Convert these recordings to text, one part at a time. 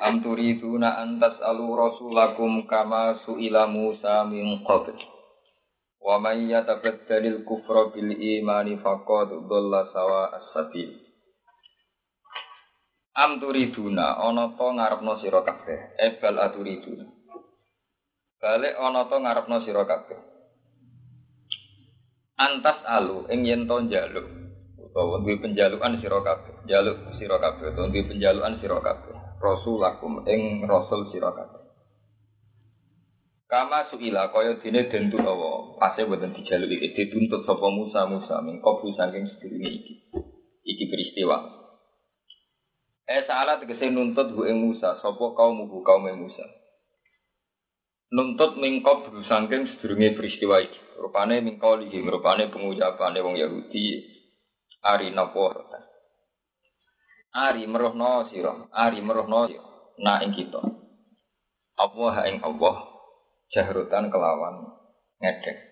Am turiduna an tas'alu rasulakum kama su'ila Musa min qabl. Wa man yatabaddalil kufra bil imani faqad dhalla sawa as-sabil. Am turiduna ana to ngarepno sira kabeh. Ebal aturiduna. Balik ana to ngarepno sira kabeh. Antas alu ing yen to njaluk utawa duwe penjalukan sira kabeh. Njaluk sira kabeh utawa duwe penjalukan sira kabeh. Rasulakum ing rasul sira kabeh. Kama suila kaya dene den tuwa pase boten dijaluki dituntut sapa Musa Musa min qablu saking sedurunge iki. Iki peristiwa. Eh salah tegese nuntut hu ing Musa sapa kaum hu kaum Musa. Nuntut mingkop saking sedurunge peristiwa iki. Rupane mingkau iki rupane pengucapane wong Yahudi ari napa Ari merohno sira, ari merohno. Na ing kita. Allah ing Allah jahrutan kelawan ngedek.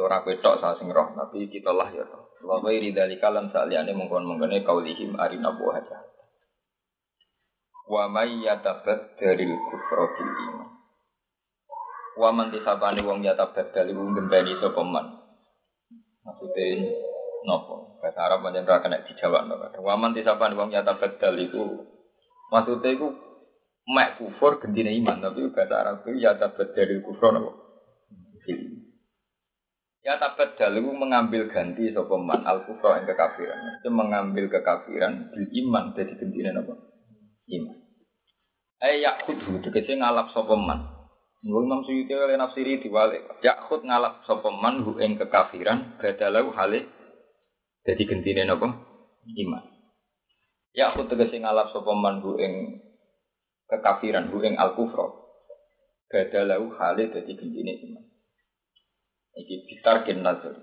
Ora ketok sa sing roh, tapi kita lah ya roh. Wa ghairi dzalika lan saliyane mongkon-mongkone kaulihim ari napa aja. Wa may yatabaddalil kufra bil iman. Wa man disabani wong yatabaddal wong gembeni sapa man. Maksudnya nopo? Bahasa Arab pancen ra kena dijawab no kadang waman tisapan wong nyata bedal iku maksudnya iku mek kufur gendine iman tapi bahasa Arab itu ya tabadal kufur nopo. Ya tabadal itu mengambil ganti sapa man al kufra ing kekafiran. Itu mengambil kekafiran bil iman jadi gendine nopo. Iman. Eh yakhudhu tegese ngalap sapa man. Nggak Imam Suyuti oleh nafsiri diwalik. Yakhud ngalap sapa man hu ing kekafiran badalau halih jadi gentine napa? Iman. Ya aku tegese ngalap sapa man hu ing kekafiran hu ing al kufra. Badalau hale dadi gentine iman. Iki bitar gen nazar.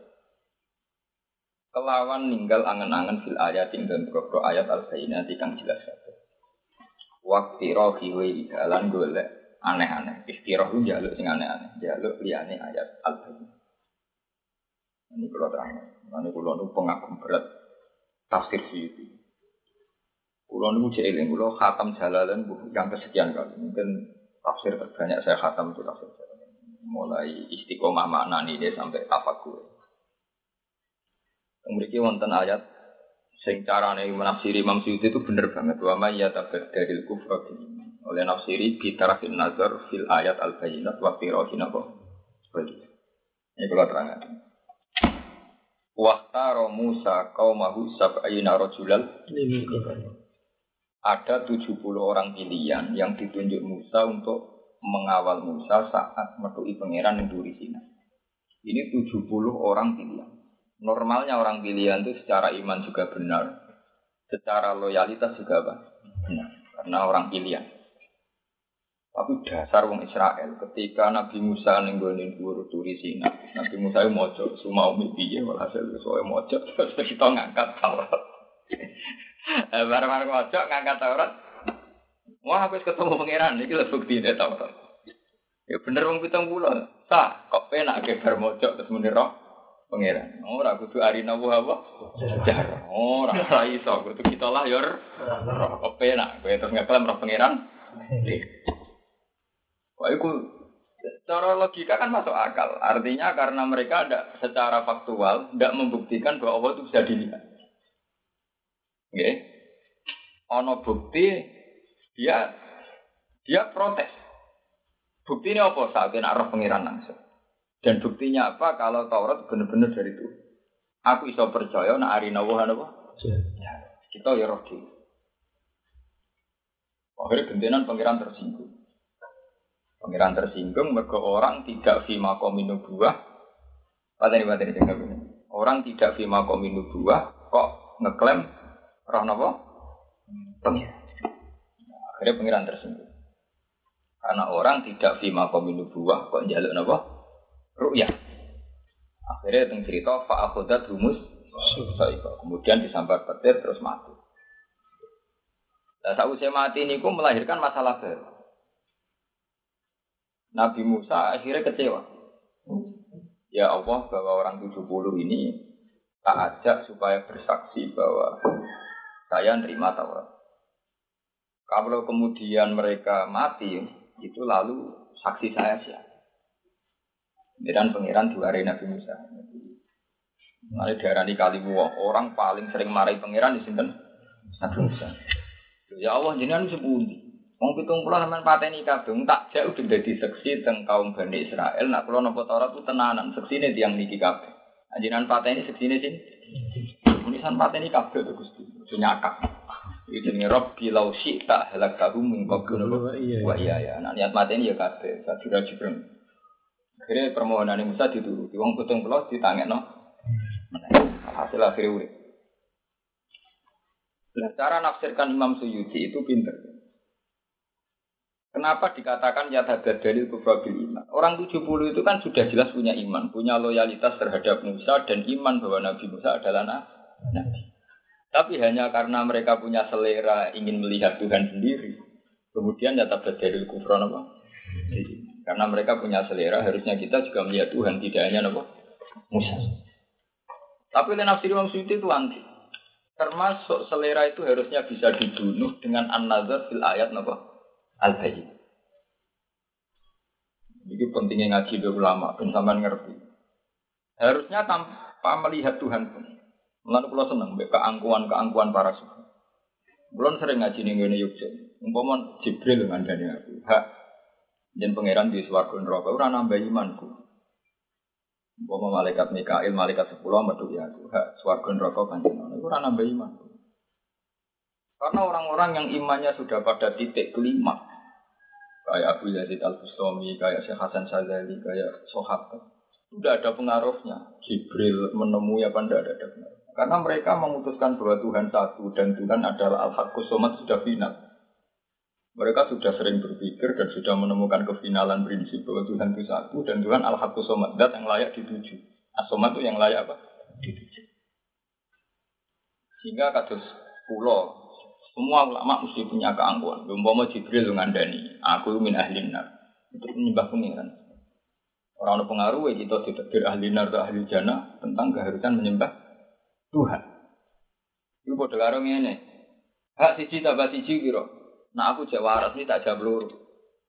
Kelawan ninggal angen-angen fil ayat ing dan pro ayat al bayyinati kang jelas kabeh. Waktu rohi wa jalan golek aneh-aneh. Istiroh itu jaluk sing aneh-aneh. Jaluk liyane ayat al bayyinah. Ini kalau terang. Ini kalau nu pengagum berat tafsir Suyuti. Kulo nu cek eling, kulo khatam jalalan yang kesekian kali. Mungkin tafsir terbanyak saya khatam itu tafsir jalalan. Mulai istiqomah makna ini sampai tafakur. Memiliki wonten ayat sing carane menafsiri Imam Suyuti itu bener banget. Wa may yatabaddalil kufra bil. Oleh nafsiri bitarafin nazar fil ayat al-bayyinat wa firahin apa? Ini kalau terangkan. Wahtaro Musa kaumahu sab'ayina rajulal Ada 70 orang pilihan yang ditunjuk Musa untuk mengawal Musa saat metui pangeran yang duri sini. Ini 70 orang pilihan. Normalnya orang pilihan itu secara iman juga benar, secara loyalitas juga benar, karena orang pilihan. Tapi dasar wong Israel ketika Nabi Musa nenggonin dhuwur turi Sina, Nabi Musa itu mojo, semua umi piye walhasil soe mojo terus kita ngangkat Taurat. Eh, Barang-barang mojo ngangkat Taurat. Wah, aku ketemu pangeran iki lho ini Taurat. Ya bener wong pitung puluh. Sah, kok penak ke bar mojo terus muni roh pangeran. Ora kudu arina apa? Jar. Ora ora iso, kudu kita lah yor. Kok penak, kowe terus ngeklaim roh pangeran. Wah, itu secara logika kan masuk akal. Artinya karena mereka ada secara faktual tidak membuktikan bahwa Allah itu bisa dilihat. Oke. Ono bukti dia dia protes. Bukti ini apa? Saat ini arah pengiran langsung. Dan buktinya apa? Kalau Taurat benar-benar dari itu. Aku iso percaya nak ari nawa apa? Ya, kita ya roh Akhirnya gentenan pengiran tersinggung. Pengiran tersinggung mergo orang tidak fima kominu buah. Pateni pateni jengkel ini. Orang tidak fima kominu buah kok ngeklaim roh napa? Pengiran. Akhirnya pengiran tersinggung. Karena orang tidak fima kominu buah kok jaluk napa? Ru'yah. Akhirnya teng cerita fa'akhudat rumus Kemudian disambar petir terus mati. Nah, saat usia mati ini melahirkan masalah baru. Nabi Musa akhirnya kecewa. Ya Allah bahwa orang 70 ini tak ajak supaya bersaksi bahwa saya nerima Taurat. Kalau kemudian mereka mati, itu lalu saksi saya siapa? Pangeran dua Nabi Musa. Nanti daerah di Kaliwuwa, orang paling sering marahi pangeran di sini Nabi Musa. Ya Allah, jenengan sepundi. Wong pitung puluh sampean pateni kabeh, tak jauh dadi seksi teng kaum Bani Israel. Nak kula napa Taurat ku tenanan, seksine tiang niki kabeh. Anjenan pateni seksine sin. Munisan pateni kabeh to Gusti. Ojo nyakak. Iki jenenge Rabbi law syi'ta halakahum min qablu wa iya ya. Nah niat mateni ya kabeh, sadira jibreng. Akhirnya permohonan Musa dituruti. Wong pitung puluh ditangekno. Hasil akhirnya urip. Nah, cara nafsirkan Imam Suyuti itu pinter. Kenapa dikatakan nyata dalil kufra iman? Orang 70 itu kan sudah jelas punya iman, punya loyalitas terhadap Musa dan iman bahwa Nabi Musa adalah nabi. Tapi hanya karena mereka punya selera ingin melihat Tuhan sendiri, kemudian nyata dalil kufra apa? Karena mereka punya selera, harusnya kita juga melihat Tuhan, tidak hanya apa? Musa. Tapi nafsir Imam Suyuti itu anti. Termasuk selera itu harusnya bisa dibunuh dengan an-nazar fil ayat apa? Al-bayyin. Jadi pentingnya ngaji be ulama, ben sampean ngerti. Harusnya tanpa melihat Tuhan pun. Mulane kula seneng keangkuhan-keangkuhan para sufi. Belum sering ngaji ning ngene Yogyakarta. Umpama Jibril ngandani aku, hak jen pangeran di swarga neraka ora nambah imanku. Umpama malaikat Mikail, malaikat sepuluh metu ya aku, hak swarga neraka panjenengan ora nambah imanku. Karena orang-orang yang imannya sudah pada titik kelima, kayak Abu Yazid Al Bustami, kayak Syekh Hasan Sadali, kayak Sohabat, sudah ada pengaruhnya. Jibril menemui apa tidak ada, ada pengaruh. Karena mereka memutuskan bahwa Tuhan satu dan Tuhan adalah Al-Haqqus Somad sudah final. Mereka sudah sering berpikir dan sudah menemukan kefinalan prinsip bahwa Tuhan itu satu dan Tuhan Al-Haqqus Somad, dat yang layak dituju. As-Somad itu yang layak apa? Dituju. Sehingga kados pulau semua ulama mesti punya keangkuhan. Umpama Jibril ngandani, aku min ahli nar. Itu menyembah pengiran. Orang orang pengaruh ya kita tidak ahli nar atau ahli jannah tentang keharusan menyembah Tuhan. Itu bodoh karo ini. Hak siji tambah siji kira. Nah aku jawab waras ini tak jawab.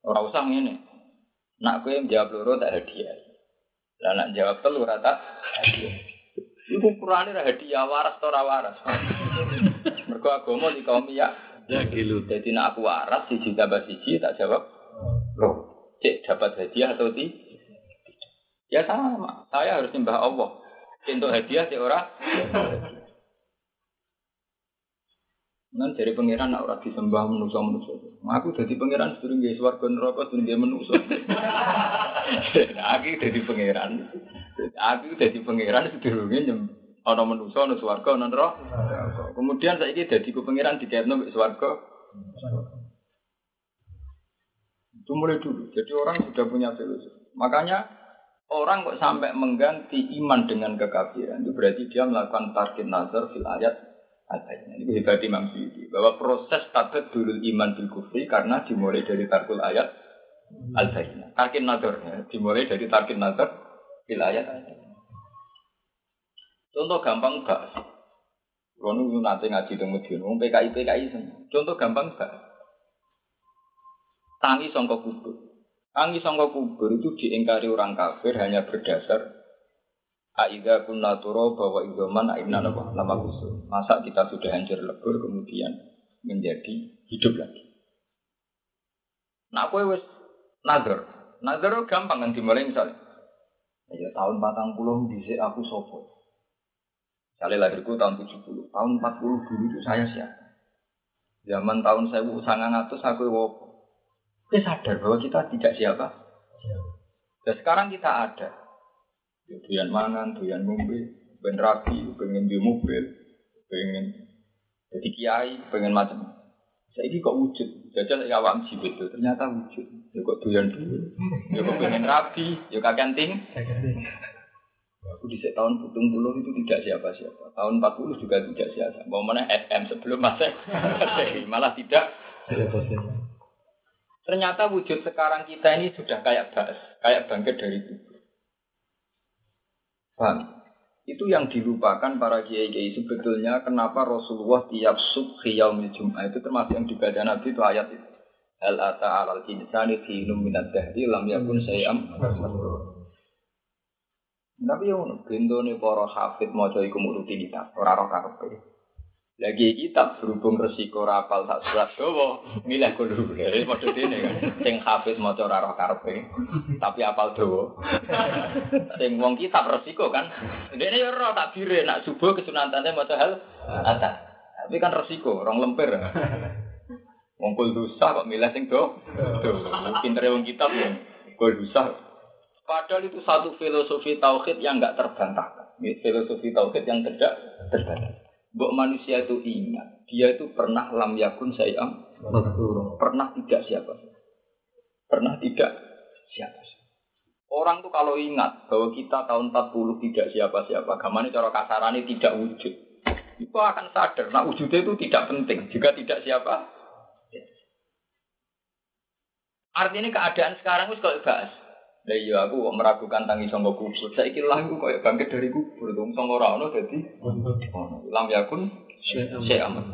Orang usah ini. Nak aku yang jawab loro tak hadiah. Lah nak jawab telur rata hadiah. Iku ukurane hadiah waras atau waras. Mergo agama di kaum ya. Ya gilu. Jadi nak aku waras siji tambah siji tak jawab. Loh, cek dapat hadiah atau ti? Ya sama. Saya harus nyembah Allah. Untuk hadiah cek ora. Nan dari pangeran nak ora disembah manusa manusa. Aku jadi pangeran sering gak swarga neraka sering gak manusa. Aku jadi pangeran. Aku jadi pangeran sedurunge nyembah ana manusa ana swarga ana neraka. Kemudian saiki dadi ku pangeran diketno mbek swarga. Itu mulai dulu. Jadi orang sudah punya filosofi. Makanya orang kok sampai mengganti iman dengan kekafiran itu berarti dia melakukan target nazar fil ayat ayatnya. Ini hebat Imam bahwa proses target dulu iman bil kufri karena dimulai dari tarkul ayat al-bayyinah. Target nazar dimulai dari target nazar fil ayat. Contoh gampang gak? Kalau nu nanti ngaji di Medion, um PKI PKI. Contoh gampang gak? Tangi songkok kubur. Tangi songkok kubur itu diingkari orang kafir hanya berdasar Aida naturo bahwa idoman aibna nama nama khusus. Masa kita sudah hancur lebur kemudian menjadi hidup lagi. Nah, aku wes nader. Nader gampang kan dimulai misalnya. Ya tahun batang puluh bisa aku sopo. Kali lahirku tahun 70, tahun 40 dulu itu saya siapa? Zaman tahun saya sangat ngatus aku wopo. Kita sadar bahwa kita tidak siapa. Dan sekarang kita ada. Doyan mangan, doyan ngombe, ben rapi, pengen di mobil, pengen jadi kiai, pengen macam. Saya kok wujud. Jajal ya awam jibit itu ternyata wujud. Ya kok doyan dulu. Ya kok pengen rapi. Ya kakek ting. Aku di tahun putung puluh itu tidak siapa-siapa. Tahun 40 juga tidak siapa. Mau mana SM sebelum masa malah tidak. Ternyata wujud sekarang kita ini sudah kayak bas, kayak bangkit dari kubur. Paham? Itu yang dilupakan para kiai-kiai sebetulnya kenapa Rasulullah tiap subhi yaumil jum'ah itu termasuk yang dibaca Nabi itu ayat itu. Al ata alal insani hinum minat dahri lam yakun sayam tapi yang ngono, bentone para hafid maca iku rutinitas, ora roh karepe. Lagi kitab berhubung resiko rapal tak surat dawa, milih kudu lha padha dene kan. Sing hafid maca ora roh karepe, tapi apal dawa. Sing wong kitab resiko kan. Dene yo ora tak dire nak subuh kesunatane maca hal atas. Tapi kan resiko, orang lempir. Wong kul dosa kok milih sing do. Pintere wong kitab ya. Kul dosa Padahal itu satu filosofi tauhid yang nggak terbantahkan. Filosofi tauhid yang tidak terbantahkan. Bahwa manusia itu ingat, dia itu pernah lam yakun sayam, pernah tidak siapa, pernah tidak siapa. Orang tuh kalau ingat bahwa kita tahun 40 tidak siapa-siapa, gamane cara kasarane tidak wujud. Itu akan sadar, nah wujudnya itu tidak penting, juga tidak siapa. Artinya keadaan sekarang itu kalau bahas, Lah iya aku kok meragukan tangi sangka kubur. Saiki lah aku koyo bangkit dari kubur. Dong sangka ora ono dadi lam yakun syai aman.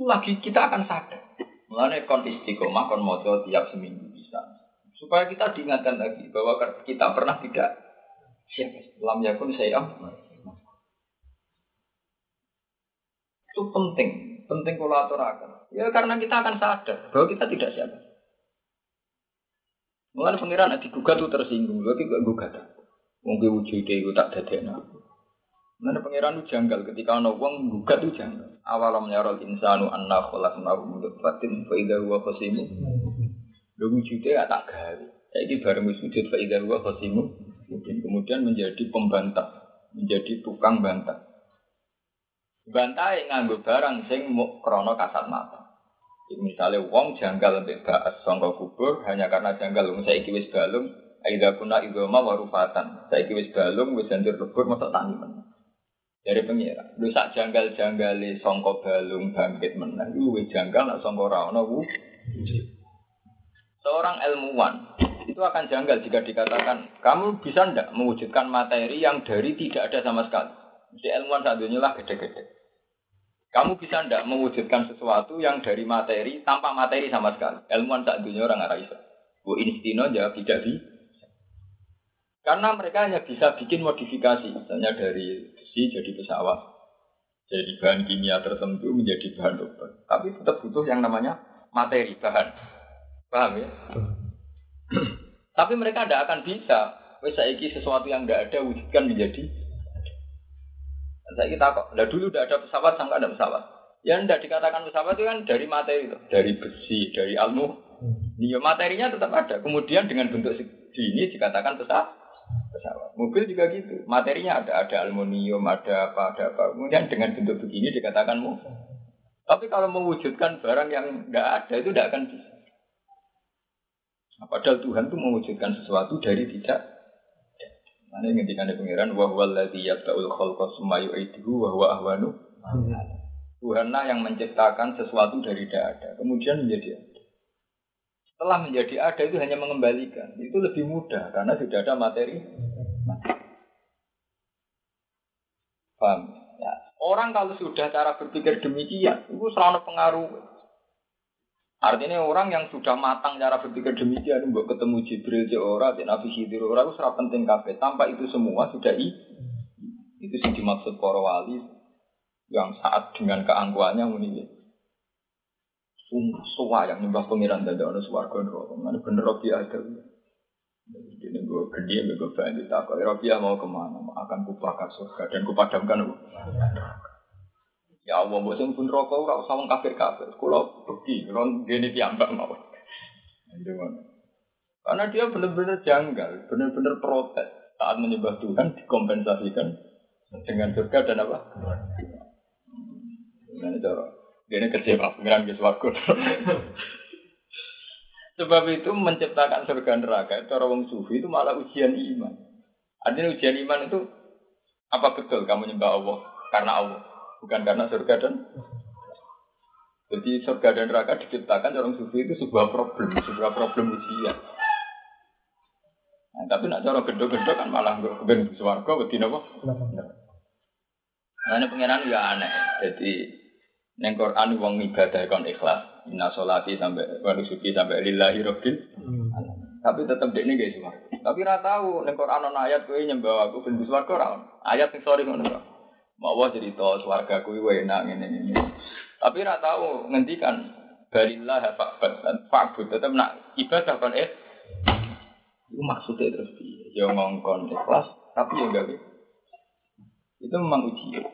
Lagi kita akan sadar. Mulane kon istiqomah kon maca tiap seminggu bisa. Supaya kita diingatkan lagi bahwa kita pernah tidak siapa lam yakun syai aman. Itu penting, penting aturakan. Ya karena kita akan sadar bahwa kita tidak siapa. Mulai pangeran nanti gugat tuh tersinggung, lagi gak gugat. Mungkin wujud itu tak dadekna. Mana pangeran itu janggal ketika ono wong gugat itu janggal. Awalam yarol insanu anna khalaqnahu min nutfatin fa idza huwa khasimu. Lho wujudnya tak gawe. Saiki bareng wujud fa idza huwa khasimu. Kemudian menjadi pembantah, menjadi tukang bantah. Yang nganggo barang sing krono kasat mata. Misalnya wong janggal baas sangka kubur hanya karena janggal wong saya wis balung aida kuna idoma warufatan saya wis balung wis hancur lebur tani men dari pengira lu sak janggal janggale sangka balung bangkit menang lu wis janggal nak sangka ora wu. Seorang ilmuwan itu akan janggal jika dikatakan kamu bisa ndak mewujudkan materi yang dari tidak ada sama sekali? Si ilmuwan saat lah gede-gede kamu bisa ndak mewujudkan sesuatu yang dari materi tanpa materi sama sekali. Ilmuwan tak dunia orang arah itu. Bu Instino jawab tidak bisa. Karena mereka hanya bisa bikin modifikasi, misalnya dari besi jadi pesawat, jadi bahan kimia tertentu menjadi bahan obat. Tapi tetap butuh yang namanya materi bahan. Paham ya? Tapi mereka tidak akan bisa. Wes saiki sesuatu yang tidak ada wujudkan menjadi saya kita kok, lah dulu udah ada pesawat sampai ada pesawat. Yang tidak dikatakan pesawat itu kan dari materi, itu, dari besi, dari ilmu. Ya materinya tetap ada. Kemudian dengan bentuk segini dikatakan pesawat. pesawat. Mobil juga gitu. Materinya ada, ada aluminium, ada apa, ada apa. Kemudian dengan bentuk begini dikatakan mobil. Tapi kalau mewujudkan barang yang tidak ada itu tidak akan bisa. Nah, padahal Tuhan itu mewujudkan sesuatu dari tidak Ane ngendikan pengiran wa huwa alladzi yabda'ul khalqa summa yu'iduhu wa huwa ahwanu. Tuhanlah yang menciptakan sesuatu dari tidak ada, kemudian menjadi ada. Setelah menjadi ada itu hanya mengembalikan. Itu lebih mudah karena sudah ada materi. Paham? Ya. Orang kalau sudah cara berpikir demikian, itu selalu pengaruh. Artinya orang yang sudah matang cara berpikir demikian, mbok ketemu Jibril je ora, Nabi Khidir ora, itu penting kafe. Tanpa itu semua sudah i. Itu sih dimaksud para wali yang saat dengan keangkuhannya muni Suwa yang nyembah pengiran dan ada suwargo neraka. Mana bener Robi ada. Jadi gue gede, gue banyak tak. Robi mau ke mana? Akan kubakar surga dan kupadamkan Ya Allah, mbok sing pun rokok ora usah wong kafir-kafir. Kula beki, ron gene piyambak mawon. Karena dia benar-benar janggal, benar-benar protes saat menyembah Tuhan dikompensasikan dengan surga dan apa? Nah, cara ini kecewa, pengiran ke swarga. Sebab itu menciptakan surga neraka itu orang sufi itu malah ujian iman. Artinya ujian iman itu apa betul kamu nyembah Allah karena Allah, bukan karena surga dan jadi surga dan neraka diciptakan orang sufi itu sebuah problem, sebuah problem ujian. Nah, tapi nak cara gede-gede kan malah nggak keben swarga wedi napa? Nah, ini pengiran ya aneh. Jadi neng Quran wong ibadah kon ikhlas, inna sholati sampai wa nusuki sampai lillahi rabbil Tapi tetap dek ini guys Tapi ra tahu neng Quran ana ayat kowe nyembah aku ben swarga ora. Ayat sing sorry ngono. Mau cerita swarga kuwi enak ngene ngene. Tapi ra tahu ngendikan balillah fa'bud dan fa'bud tetap nak ibadah kon eh itu maksudnya terus piye? Ya ngongkon ikhlas, tapi ya gitu. Itu memang ujian.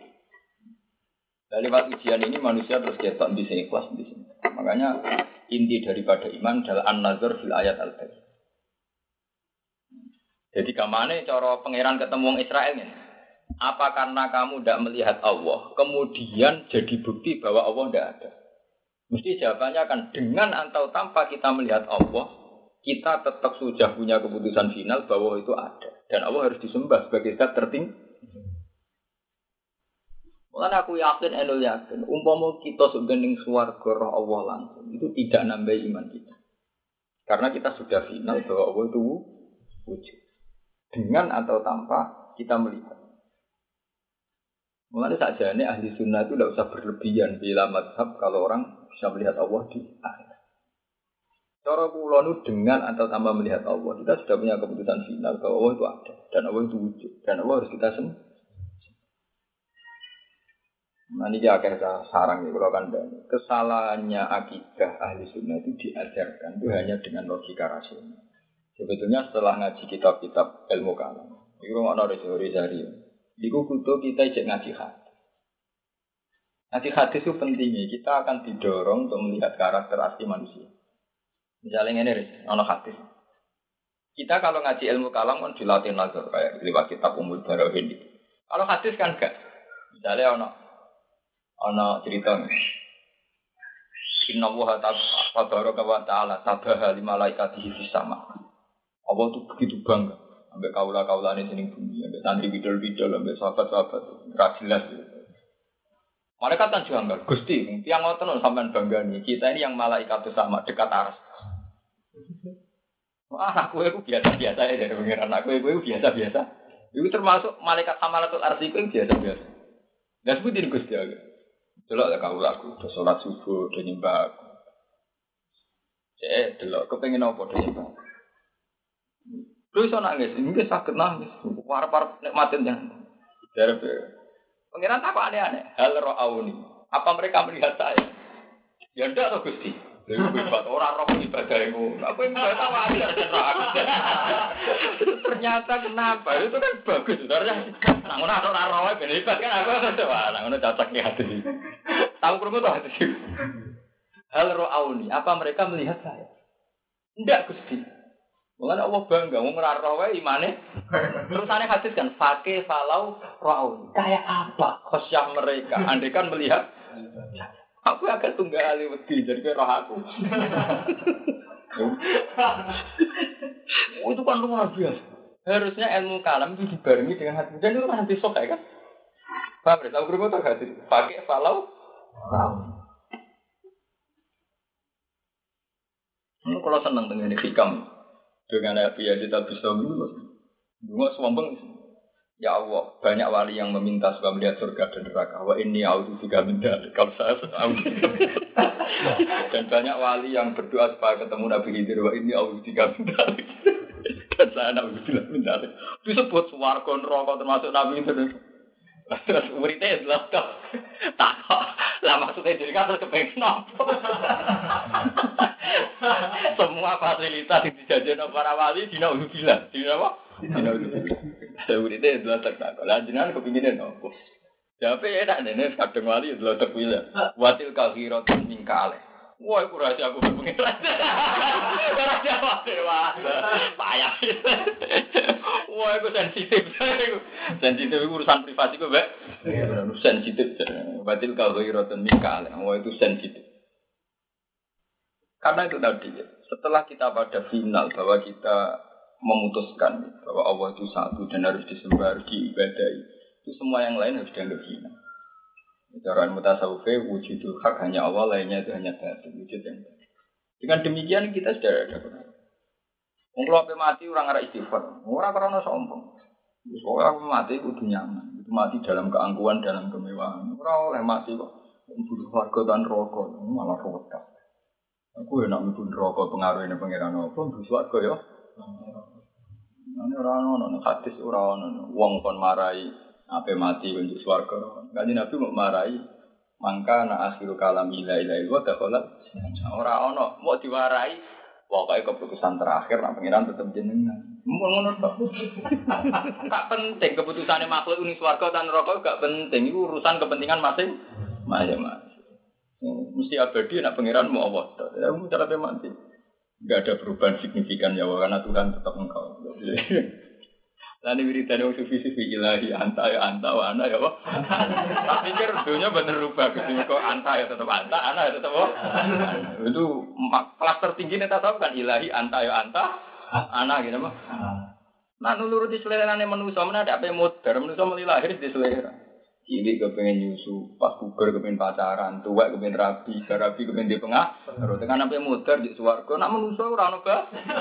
Dari lewat ujian ini manusia terus ketok sini ikhlas di sini. Makanya inti daripada iman adalah an-nazar fil ayat al -bayt. Jadi ke mana cara pangeran ketemu Israel ini? Apa karena kamu tidak melihat Allah, kemudian jadi bukti bahwa Allah tidak ada? Mesti jawabannya akan dengan atau tanpa kita melihat Allah, kita tetap sudah punya keputusan final bahwa itu ada dan Allah harus disembah sebagai zat tertinggi. Mulanya aku yakin, enul yakin, umpama kita sudah ning roh Allah langsung, itu tidak nambah iman kita. Karena kita sudah final bahwa Allah itu wujud. Dengan atau tanpa kita melihat. Mulanya saja ini ahli sunnah itu tidak usah berlebihan bila madhab kalau orang bisa melihat Allah di akhir. Cara nu dengan atau tanpa melihat Allah, kita sudah punya keputusan final bahwa Allah itu ada dan Allah itu wujud dan Allah harus kita sembah. Nah ini akhir sarang ya kalau kan kesalahannya akidah ahli sunnah itu diajarkan itu hanya dengan logika rasional. Sebetulnya setelah ngaji kitab-kitab ilmu kalam, itu nggak ada teori dari itu kudu kita ijek ngaji hadis. Ngaji hadis itu pentingnya kita akan didorong untuk melihat karakter asli manusia. Misalnya ini, ono hadis. Kita kalau ngaji ilmu kalam kan dilatih nazar kayak lewat kitab umur barohin. Kalau hadis kan enggak. Misalnya ono ono cerita nih. Inna wa tabaraka wa ta'ala tabaha li malaikatihi fis sama. Allah tuh begitu bangga sampai kaula-kaula ini sini bumi, sampai santri bidol-bidol, sampai sahabat-sahabat, ra jelas. Mereka kan juga Gusti, tiang ngoten sampean bangga nih. Kita ini yang malaikat itu sama dekat aras. Wah, aku itu biasa-biasa ya dari pengiran. Aku itu biasa-biasa. Itu termasuk malaikat hamalatul arsi itu biasa-biasa. Dan sebutin Gusti Allah. Delok ya kau laku, udah sholat subuh, udah nyembah aku. Eh, delok, kepengen apa udah nyembah. Lu iso nangis, ini sakit nangis. Parah-parah nikmatin yang. Dari Pengiran apa aneh-aneh? Hal ro'auni. Apa mereka melihat saya? Ya enggak tuh Gusti. Lha hebat ora roh ibadah iku. Aku ibadah wajar Ternyata kenapa? Itu kan bagus sebenarnya. Nah, ngono ora roh ben hebat kan aku wah, ngono cocok ya hati. Tahu krungu tuh hati. Hal auni, apa mereka melihat saya? Enggak Gusti. Mengenai Allah bangga, mau ngerarah wae imane. Terus aneh hadis kan, falau ro'auni. Kayak apa khosyah mereka? Andai kan melihat Aku agak tunggal ali wedi jadi kayak roh aku. oh, itu kan luar biasa. Harusnya ilmu kalam itu dibarengi dengan hati. Dan itu kan hati sok kan? Paham ya? Tahu berapa tuh hati? Pakai falau. Tahu. Ini kalau senang dengan hikam dengan apa ya kita bisa dulu. Sombong Ya Allah, banyak wali yang meminta supaya melihat surga dan neraka. Wa ini auzu juga minta. Kalau saya tahu. dan banyak wali yang berdoa supaya ketemu Nabi Khidir. Wa ini auzu juga minta. dan saya Nabi Khidir minta. Disebut suarga neraka termasuk Nabi Khidir. Terus muridnya adalah tak lah maksudnya jadi kan terus kepengen apa? Semua fasilitas yang dijajakan para wali di Nauzubillah, di apa? Di Nauzubillah. Muridnya adalah tak tak. Kalau jenengan kepinginnya nopo. Tapi enak nih, kadang wali adalah terpilih. Watil kahirotun mingkale. Wah, aku rahasia aku pengiran. Rahasia apa dewa? Payah. Wah, aku sensitif. sensitif itu urusan privasi gue, Mbak. Sensitif. Batil kau rotan mikal. Wah, itu sensitif. Karena itu tadi, setelah kita pada final bahwa kita memutuskan bahwa Allah itu satu dan harus disembah, harus diibadahi, itu semua yang lain harus dianggap hina. Cara mutasawufe wujud hak hanya Allah, lainnya itu hanya batin, wujud yang batin. Dengan demikian kita sudah ada benar. Apa mati orang arah istighfar, orang karena sombong. Soalnya apa mati kudu nyaman, itu mati dalam keangkuhan, dalam kemewahan. Orang oleh mati kok butuh warga dan rokok, malah rokok. Aku ya nak mlebu neraka pengaruh ini pangeran apa mlebu swarga ya. Ini orang ono hadis ora ono wong kon marai Apa mati untuk swarga. Kanjeng Nabi mau marahi mangka na akhiru kalam ila ila ila dakhala ora ono mau diwarai pokoknya keputusan terakhir nak pengiran tetap jenengan. Ngono tok. Tak penting keputusannya makhluk ini swarga dan neraka gak penting. Urusan kepentingan masing masing. Mesti abadi nak pengiran mau Allah. Ya cara mati. Gak ada perubahan signifikan ya karena Tuhan tetap engkau. Lalu wiridan yang sufi-sufi ilahi anta ya anta wa ana ya wah. Tak pikir dunia bener rubah gitu kok anta ya tetap anta, ana ya tetap wah. Itu kelas tertinggi nih tahu kan ilahi anta ya anta, ana gitu mah. Nah nuruti selera nih manusia mana ada apa yang modern manusia mulai lahir di selera. Cilik kepengen nyusu, pas puber kepengen pacaran, tua kepengen rabi, rabi kepengen di pengah. Terus dengan apa muter di suwargo, nak menuso orang.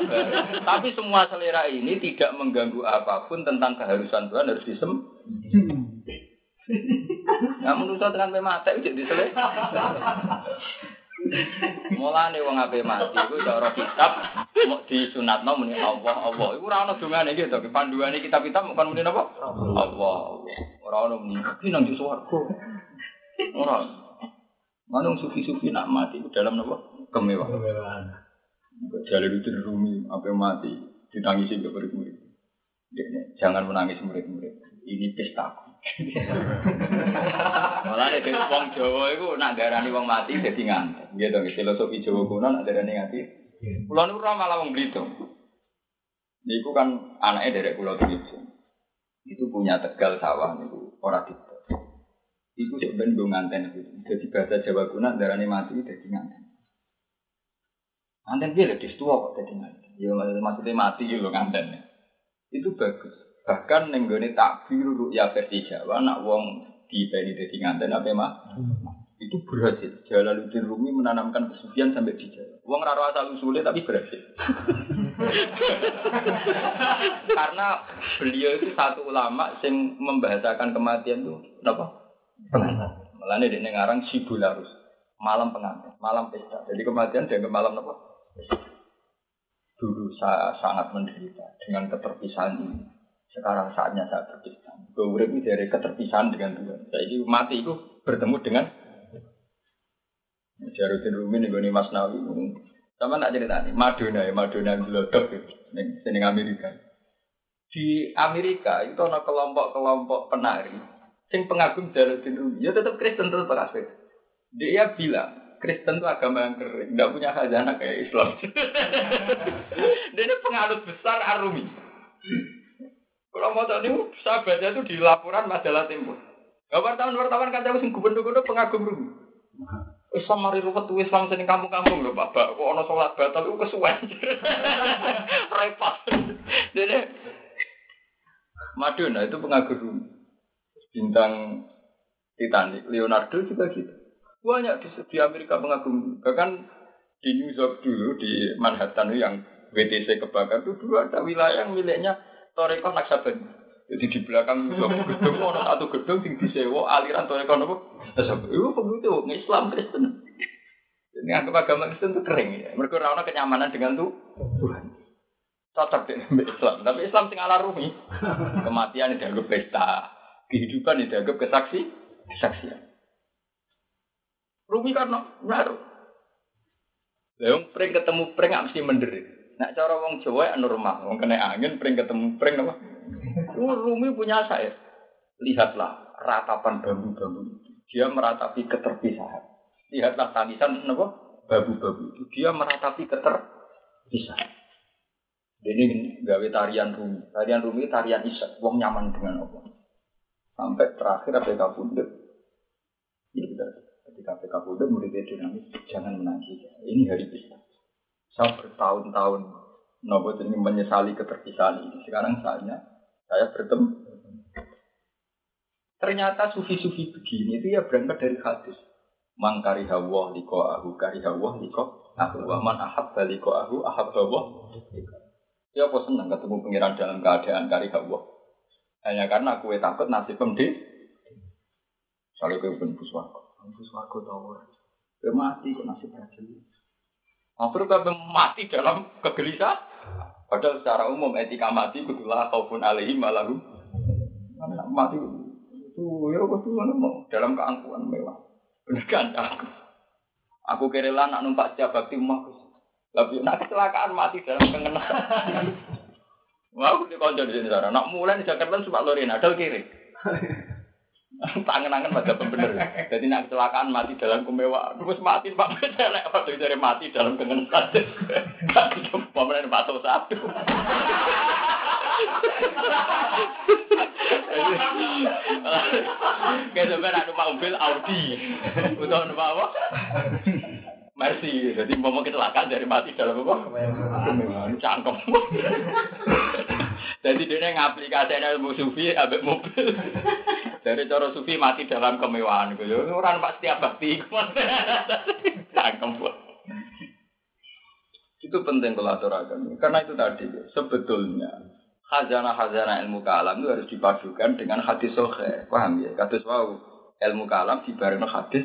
Tapi semua selera ini tidak mengganggu apa pun tentang keharusan Tuhan harus disem. Nah menuso dengan mata itu di selera. Mulane wong ape mati iku cara kitab mau disunatno muni Allah Allah. Iku ora ana dongane gitu. Panduane kitab-kitab bukan muni apa? Allah Allah. Ora ana muni iki nang swarga. Ora. Manung sufi-sufi nak mati itu dalam apa? Kemewahan. Kemewahan. Jalur itu rumi apa mati ditangisi ke murid-murid. Jangan menangis murid-murid. Ini pesta. Malah nek wong Jawa iku nak darani wong mati dadi ngantuk. Gitu, filosofi Jawa kuno nak darani ngati. Kulo niku ora malah wong Blitung. Niku kan anaknya dari Pulau Blitung. Itu punya tegal sawah niku ora di Iku sebenarnya gue nganten itu. Jadi bahasa Jawa kuno darani mati dadi nganten. Nganten dia lebih tua kok dadi nganten. Ya maksudnya mati ya lo nganten. Itu bagus. Bahkan nenggone takbir ya versi Jawa nak wong di dadi nganten apa mah? Itu berhasil. Jalaluddin Rumi menanamkan kesucian sampai di Jawa. Wong raro asal usulnya tapi berhasil. Karena beliau itu satu ulama yang membahasakan kematian itu apa? Malah ini ngarang Sibularus. Malam pengantin, malam pesta. Jadi kematian dianggap malam apa? Dulu saya sangat menderita dengan keterpisahan ini sekarang saatnya saya berpisah. Gue dari keterpisahan dengan Tuhan. Ini mati itu bertemu dengan Jarudin Rumi nih gue Mas Nawi. Sama tak cerita nih, Madonna ya, Madonna yang gelodok gitu, di Amerika. Di Amerika itu ada kelompok-kelompok penari, sing pengagum Jarudin Rumi. Ya tetap Kristen tetap kafir. Dia bilang, Kristen itu agama yang kering, nggak punya khazanah kayak Islam. Dia ini pengalut besar Arumi. Kalau mau tahu ini sahabatnya itu di laporan majalah Tempo. Wartawan-wartawan kan sing gubernur-gubernur pengagum rumi. Islam mari ruwet tuh Islam sini kampung-kampung lho Bapak. Kok ono sholat batal itu kesuwen. Repot. Jadi Madonna itu pengagum. Bintang Titanic, Leonardo juga gitu. Banyak di, di Amerika pengagum. Bahkan di New York dulu di Manhattan yang WTC kebakar itu dulu ada wilayah yang miliknya Toreko Naksaben. Jadi di belakang gedung ada satu gedung yang disewa aliran Toreko nopo. Itu begitu, Islam Kristen. Ini anggap agama Kristen itu kering ya. Mereka rana kenyamanan dengan tuh Tuhan. Cocok dengan Islam. Tapi Islam sing ala rumi. Kematian dianggap pesta. Kehidupan dianggap kesaksi. Kesaksian. Rumi karena ngaruh. Yang pring ketemu pring mesti menderit. Nak cara wong Jawa ya normal, wong kena angin pring ketemu pring apa? Rumi punya saya. Lihatlah ratapan bambu-bambu itu. Dia meratapi keterpisahan. Lihatlah tangisan apa? babu-babu itu dia meratapi keterpisah. Ini gawe tarian rumi. Tarian rumi tarian isak. Wong nyaman dengan Allah. Sampai terakhir PK. Ini kita ketika PK Pundut muridnya dinamis. Jangan menangis. Ini hari pesta. Saya bertahun-tahun nopo ini menyesali keterpisahan ini. Sekarang saatnya saya bertemu. Ternyata sufi-sufi begini itu ya berangkat dari hadis. Mangkari hawa liko ahu kari hawa liko ahu waman ahab baliko ahu ahab hawa Ya apa senang ketemu pengiran dalam keadaan kari Allah. Hanya karena aku takut nasib pemdi. Soalnya kue pun puswako. Puswako tahu. Kue mati kok nasib raja. Akhirnya kue mati dalam kegelisah. Padahal secara umum etika mati betulah kaupun alaihi malahu. Mati itu ya betul mau dalam keangkuhan mewah. Benar kan? Aku kira lah nak numpak setiap bakti emak tapi nak kecelakaan mati dalam kengenan. Wah, aku dikonco di sini. Nak mulai di Jakarta suka lorin, ada kiri. Tangan-tangan pada bener. Jadi nak kecelakaan mati dalam kemewahan. Terus mati pak celek waktu dari mati dalam kengenan. Pemerintah batu satu. Kayak sebenarnya numpak mobil Audi. Untuk numpak apa? Mercy, jadi mau kecelakaan dari mati dalam apa? Cangkem. jadi dia ngaplikasi ilmu sufi abek mobil. Dari cara sufi mati dalam kemewahan. Gitu. Orang pak setiap bakti. Itu penting kalau aturakan. Karena itu tadi sebetulnya khazanah-khazanah ilmu kalam itu harus dipadukan dengan hadis sohe. Paham ya? Kados wow ilmu kalam dibareng hadis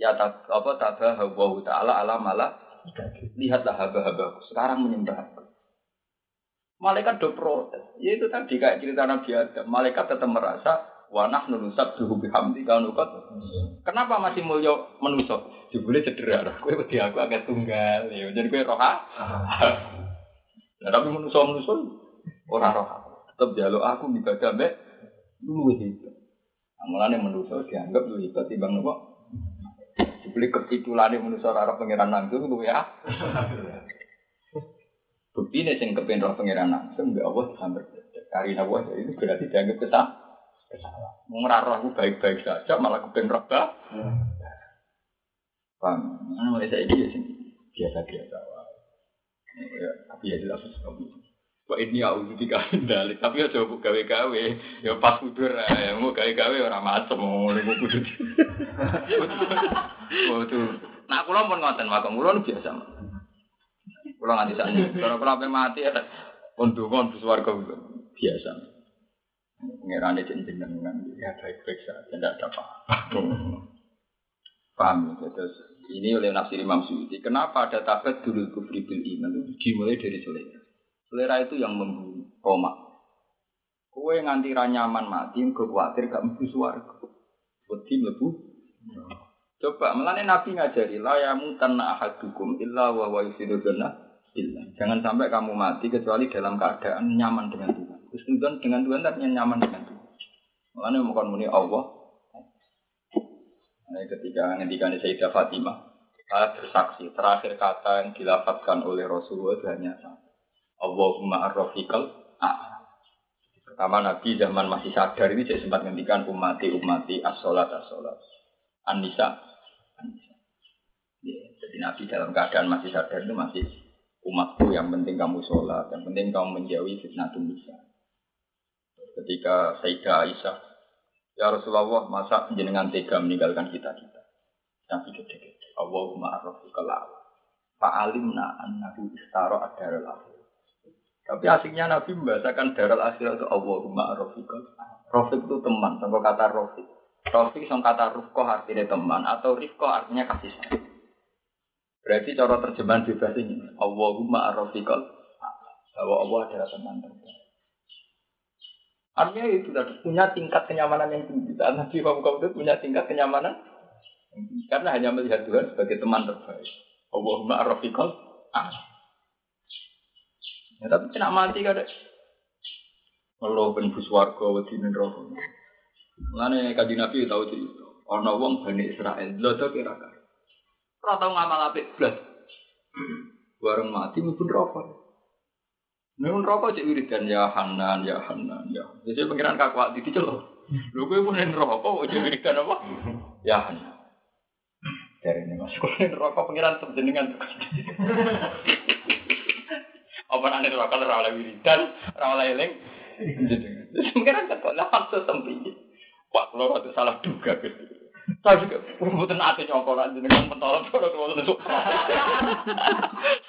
ya apa tabah hawa taala ala mala lihatlah haba-haba sekarang menyembah malaikat do protes ya itu tadi kayak cerita Nabi Adam malaikat tetap merasa wanah nurusab duhu bihamdi kalau nukot kenapa masih mulia menusuk jebule cedera. Kue wedi aku agak tunggal. Ya jadi kue roha. Nah, tapi menusuk menusuk orang roha. Tetap jaluk aku ibadah mbek lu itu. Amalannya menusuk dianggap lu hebat timbang nopo? Dibeli ketitulane manusia ora pangeran langsung lu ya. Bukti ini sing kepen roh pangeran langsung mbak Allah sampai kari Allah jadi itu berarti dianggap kesal roh aku baik-baik saja malah kepen roh bah. Paham? Nah, saya ini biasa-biasa. Ya, tapi ya jelas sekali. Wah ini aku ketika dalik, tapi ya coba gawe gawe, ya pas kudur ya mau gawe gawe orang macam mau mau kudur. Oh itu, nah aku pun ngonten makam kulo biasa. Kulo nganti sakniki, kalau kulo mati ya untuk kon warga biasa. Pengirane jenengan ya baik-baik saja, tidak ada apa-apa. Paham ya, terus ini oleh nafsir Imam Suyuti. Kenapa ada tabat dulu kufri bil iman itu dimulai dari selera. Selera itu yang membunuh koma. Kue nganti nyaman mati, gue khawatir gak mlebu swarga. Wedi mlebu. Coba melane Nabi ngajari la ya mutanna ahadukum illa wa wa yusidu illa. Jangan sampai kamu mati kecuali dalam keadaan nyaman dengan Tuhan. Kusnudon dengan Tuhan artinya nyaman dengan Tuhan. Melane bukan muni Allah. Nah, ketika ngendikan Sayyidah Fatimah, saya bersaksi terakhir kata yang dilafatkan oleh Rasulullah itu hanya satu. Allahumma arrofiqal Pertama Nabi zaman masih sadar ini saya sempat ngendikan umati umati as-solat as-solat An-Nisa ya, Jadi Nabi dalam keadaan masih sadar itu masih umatku yang penting kamu sholat, yang penting kamu menjauhi fitnah nisa. Ketika Sayyidah Aisyah, Ya Rasulullah, masa jenengan tega meninggalkan kita-kita? Nabi gede-gede. Allahumma arrofiqal Fa'alimna annahu istaro ad-darul akhir. Tapi asiknya Nabi membahasakan daral akhirat itu Allahumma rafiqal. Rafiq itu teman, sama kata Rafiq. Rafiq sama kata Rufqah artinya teman, atau Rifqah artinya kasih sayang. Berarti cara terjemahan bebas ini, Allahumma rafiqal. Bahwa Allah adalah teman terbaik. Artinya itu tadi punya tingkat kenyamanan yang tinggi. Nabi Muhammad itu punya tingkat kenyamanan karena hanya melihat Tuhan sebagai teman terbaik. Allahumma rafiqal. Ah. Ya, tapi kena mati kada. Allah ben buswarga wedi neraka. Mulane kanjeng Nabi tahu cerita. Ana wong Bani Israel, lho to kira Ora tau ngamal apik blas. Bareng mati mlebu neraka. Nek neraka cek wiridan ya Hanan ya Hanan ya. Jadi pengiran kakak di dicelok. Lho kowe pun neraka kok cek wiridan apa? Ya Hanan. Dari ini mas, kalau neraka pengiran terjenengan. Apa nanti ora oleh wiridan, oleh eling. Pengiran kata lah maksud tempi. Pak kalau itu salah duga gitu. Tapi mboten ate nyongkol lan jenengan pentol karo wonten sok.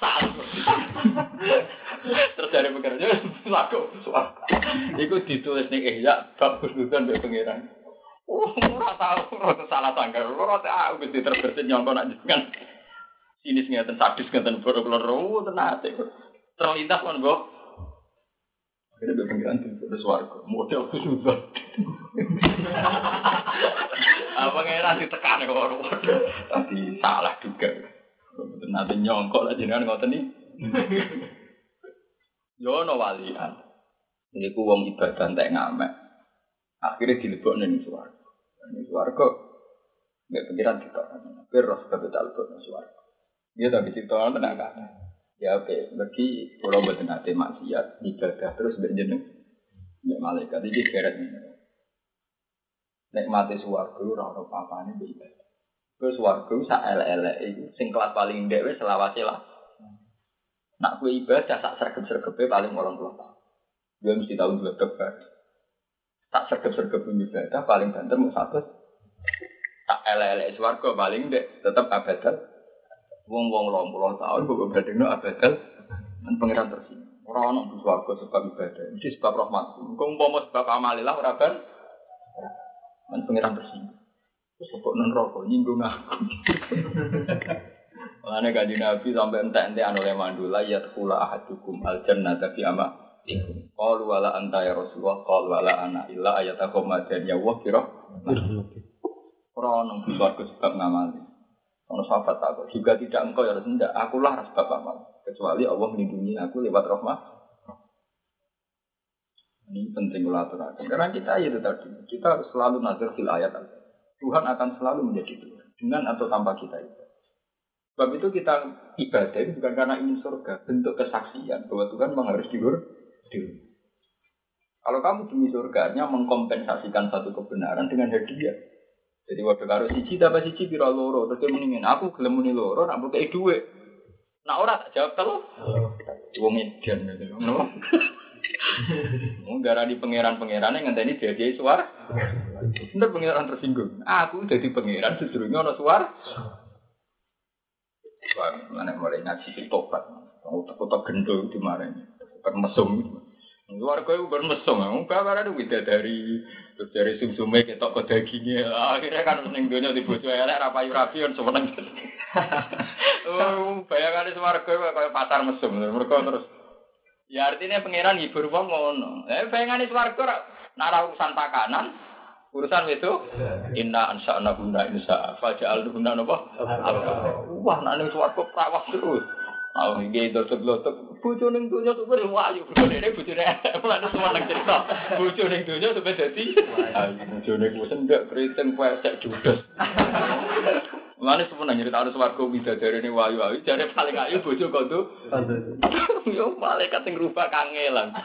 Salah. Terus dari pekerja laku suara. Iku ditulis ning ihya bab husnudzon mbek pangeran. Oh, ora tau ora salah sangka. Ora tau mesti terbesit nyongkol nak jenengan. Sinis ngeten sadis ngeten boro-boro tenate. Terlintas kon, Mbok. Akhirnya dia pengiran di suarga. Model. Apa pangeran ditekan kok ora Tadi salah juga. Nanti nyongkok lah jenengan ngoten nih. Yo ono walian. Niku wong ibadah entek ngamek. Akhirnya dilebokne ning swarga. Ning swarga nggak pikiran kita. Pero sebab talbot ning swarga. Dia tapi cerita tenang kan. Ya oke, bagi kalau betul nanti maksiat ibadah terus berjeneng. Ya malaikat ini keret. Nek mati swarga ora ono papane mbek ibadah. Terus swarga sak elek-elek iku sing kelas paling ndek wis selawase lah. Nak kue ibadah sak sergep-sergepe paling 80 tahun. Dia mesti tahu dua tebar. Tak sergep-sergep ibadah paling banter mau satu. Tak elek-elek swarga paling ndek tetep abadal. Wong-wong 80 tahun kok badengno abadal men pangeran tersinggung. Ora ono swarga sebab ibadah, mesti sebab rahmat. Engko umpama sebab amalilah ora ban kan pengiran tersinggung. Terus kok non rokok nyinggung aku. Makanya kaji Nabi sampai entek-entek anu oleh mandula ya tukula ahadukum al jannah tapi ama Qalu wala anta ya Rasulullah qalu wala ana illa ayatakum madan ya Allah kira Ora ono swarga sebab ngamali. Ono sahabat takut juga tidak engkau ya Rasulullah aku lah sebab amal. Kecuali Allah melindungi aku lewat rahmat ini penting aturakan. Karena kita itu tadi, kita harus selalu nazar fil ayat. Tuhan akan selalu menjadi Tuhan. Dengan atau tanpa kita itu. Sebab itu kita ibadah itu bukan karena ingin surga. Bentuk kesaksian bahwa Tuhan memang harus diur. Kalau kamu demi surganya mengkompensasikan satu kebenaran dengan hadiah. Jadi waktu karo siji dapat siji biro loro terus dia mendingin aku gelem muni loro nak buka duit. Nak ora tak jawab telu. Wong edan gitu. Gara di pangeran-pangeran yang ngenteni dia dia suar. Bener pangeran tersinggung. Aku jadi pangeran sejujurnya ono suar. Wah, mana mulai ngaji tobat. Utak-utak gendul di mana ini. Bukan mesum. Luar kau bermesum, kabar ada dari terus dari sumsume ketok ke dagingnya. Akhirnya kan seneng dunia di bojo elek rapayu rapion semeneng. Oh, bayangan di suar kau kayak pasar mesum. Mereka terus Ya artinya pangeran hibur wong ngono. Eh bayangane swarga nara urusan pakanan, urusan itu inna ansa'na guna insa faja'al guna napa? Wah nek ning swarga prawas terus. Oh, iki dotok-dotok bojo ning donya tuh beri wayu, bojone bojone mulane semua nang cerita. Bojo ning donya tuh dadi ayo bojone ku sendek kriting pesek judes. Mulane semeneng nyerita harus warga bidadari ini wayu-wayu, jare paling ayu bojo kok tuh. Yo malaikat sing rubah kangelan.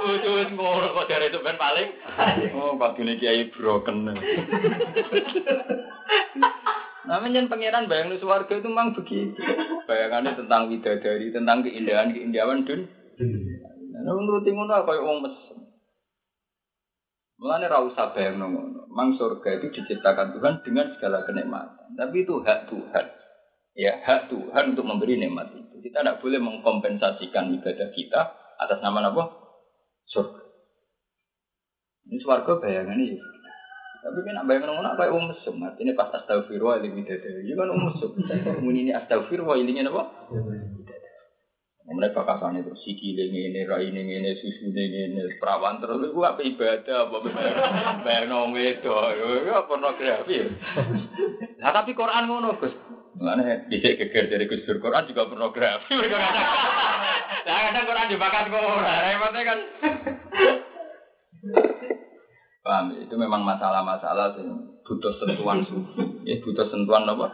Bojo wis ngono kok jare itu ben paling. Oh, badune kiai broken. Namanya pangeran bayang suwarga itu memang begitu. Bayangannya tentang widadari, tentang keindahan keindahan dun. Nah, menurut ngono kayak wong mesem. Mulane ra usah bayang ngono. Mang surga itu diciptakan Tuhan dengan segala kenikmatan. Tapi itu hak Tuhan. Ya, hak Tuhan untuk memberi nikmat itu. Kita tidak boleh mengkompensasikan ibadah kita atas nama apa? Surga. Ini swarga bayangannya ya. Tapi kan bayang ngono kayak wong mesum. Artinya pas astagfirullah iling bidadari. Ya kan wong mesum. Muni ini astagfirullah ilingnya apa? Mereka kasane terus sikile ngene, raine ngene, susune ngene, perawan terus iku apa ibadah apa bayang nang wedok. Ya pornografi. Nah tapi Quran ngono, Gus. Mulane dhisik geger dari Gus Dur Quran juga pornografi. Nah kadang Quran dibakat kok ora. Repotnya kan Paham? Itu memang masalah-masalah butuh sentuhan sufi. Ya, butuh sentuhan apa?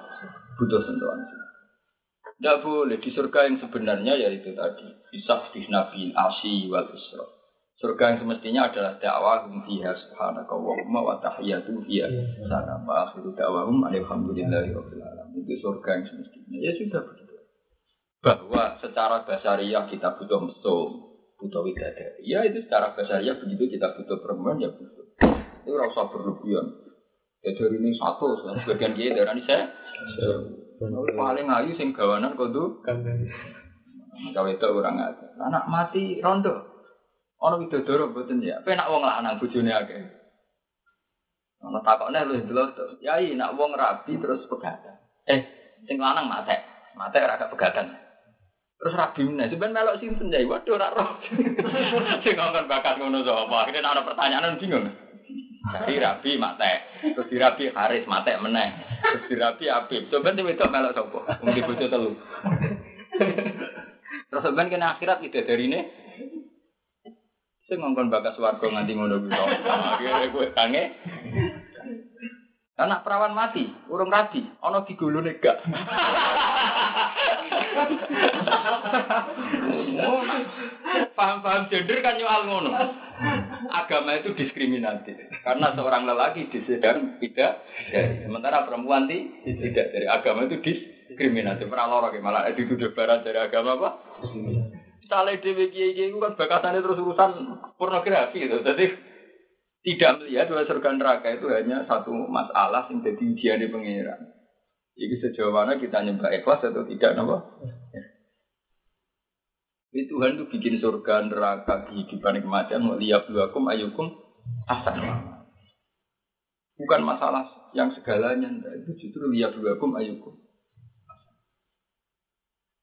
Butuh sentuhan sufi. Tidak boleh di surga yang sebenarnya yaitu tadi bisa di nabi asy wal isra. Surga yang semestinya adalah dakwahum fiha subhanakallahumma wa tahiyyatu fiha salam wa akhiru dakwahum alhamdulillahi rabbil alamin. Itu surga yang semestinya. Ya sudah begitu. Bahwa secara basariah kita butuh mesum, butuh widadari. Ya itu secara basariah begitu kita butuh perempuan ya butuh. Itu rasa berlebihan. Ya dari ini satu, sebagian dia dari ini saya. Paling ayu sing gawanan kudu gawe itu orang ada. Anak mati rondo. Ono widodoro mboten ya. Penak wong lanang bojone akeh. Ono takokne lho delok. Yai nak wong rabi terus pegatan. Eh, sing lanang mate. Mate ora pegatan. Terus rabi meneh, sampean melok sinten ya? Waduh ora roh. Sing ngomong bakat ngono sapa? Akhirnya ana pertanyaan bingung. Dari rabi mate, terus dirabi haris mate meneh, terus dirabi abib. Coba nih itu melok sopo, mungkin bocah telu. Terus sebenarnya kena akhirat tidak dari ini. Saya ngongkon bakas warga nganti ngono gitu. Akhirnya gue kange. Anak perawan mati, urung rabi, ono digulu nega. Paham-paham gender kan nyoal ngono. Agama itu diskriminatif karena seorang lelaki disedang tidak dari sementara perempuan tidak dari agama itu diskriminatif. Pernah lorok malah dituduh barat dari agama apa? Misalnya dewi kiai kiai itu kan bakasannya terus urusan pornografi gitu. Jadi tidak melihat bahwa surga neraka itu hanya satu masalah yang jadi ujian di pengiran. Jadi sejauh mana kita nyembah ikhlas atau tidak, nopo? Ini Tuhan itu bikin surga, neraka, kehidupan, kematian, mau lihat ayukum, asan. Bukan masalah yang segalanya, itu justru lihat akum ayukum.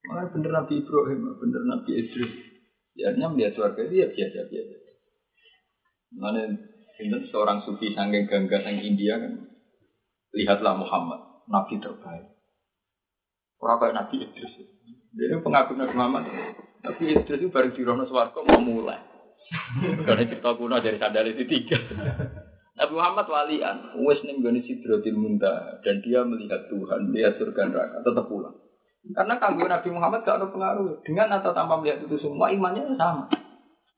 Makanya bener Nabi Ibrahim, bener Nabi Idris. Ya, melihat surga itu ya biasa-biasa. Mana ini seorang sufi sanggeng gangga sang India kan. Lihatlah Muhammad, Nabi terbaik. Orang kayak Nabi Idris. Dia pengaku Nabi Muhammad. Tapi Idris itu baru dirono suarco mau mulai. Karena cerita kuno dari sandal itu tiga. Nabi Muhammad walian, wes ning gone Sidratil Muntaha dan dia melihat Tuhan, melihat surga neraka, tetap pulang. Karena kanggo Nabi Muhammad gak ada pengaruh. Dengan atau tanpa melihat itu semua imannya sama.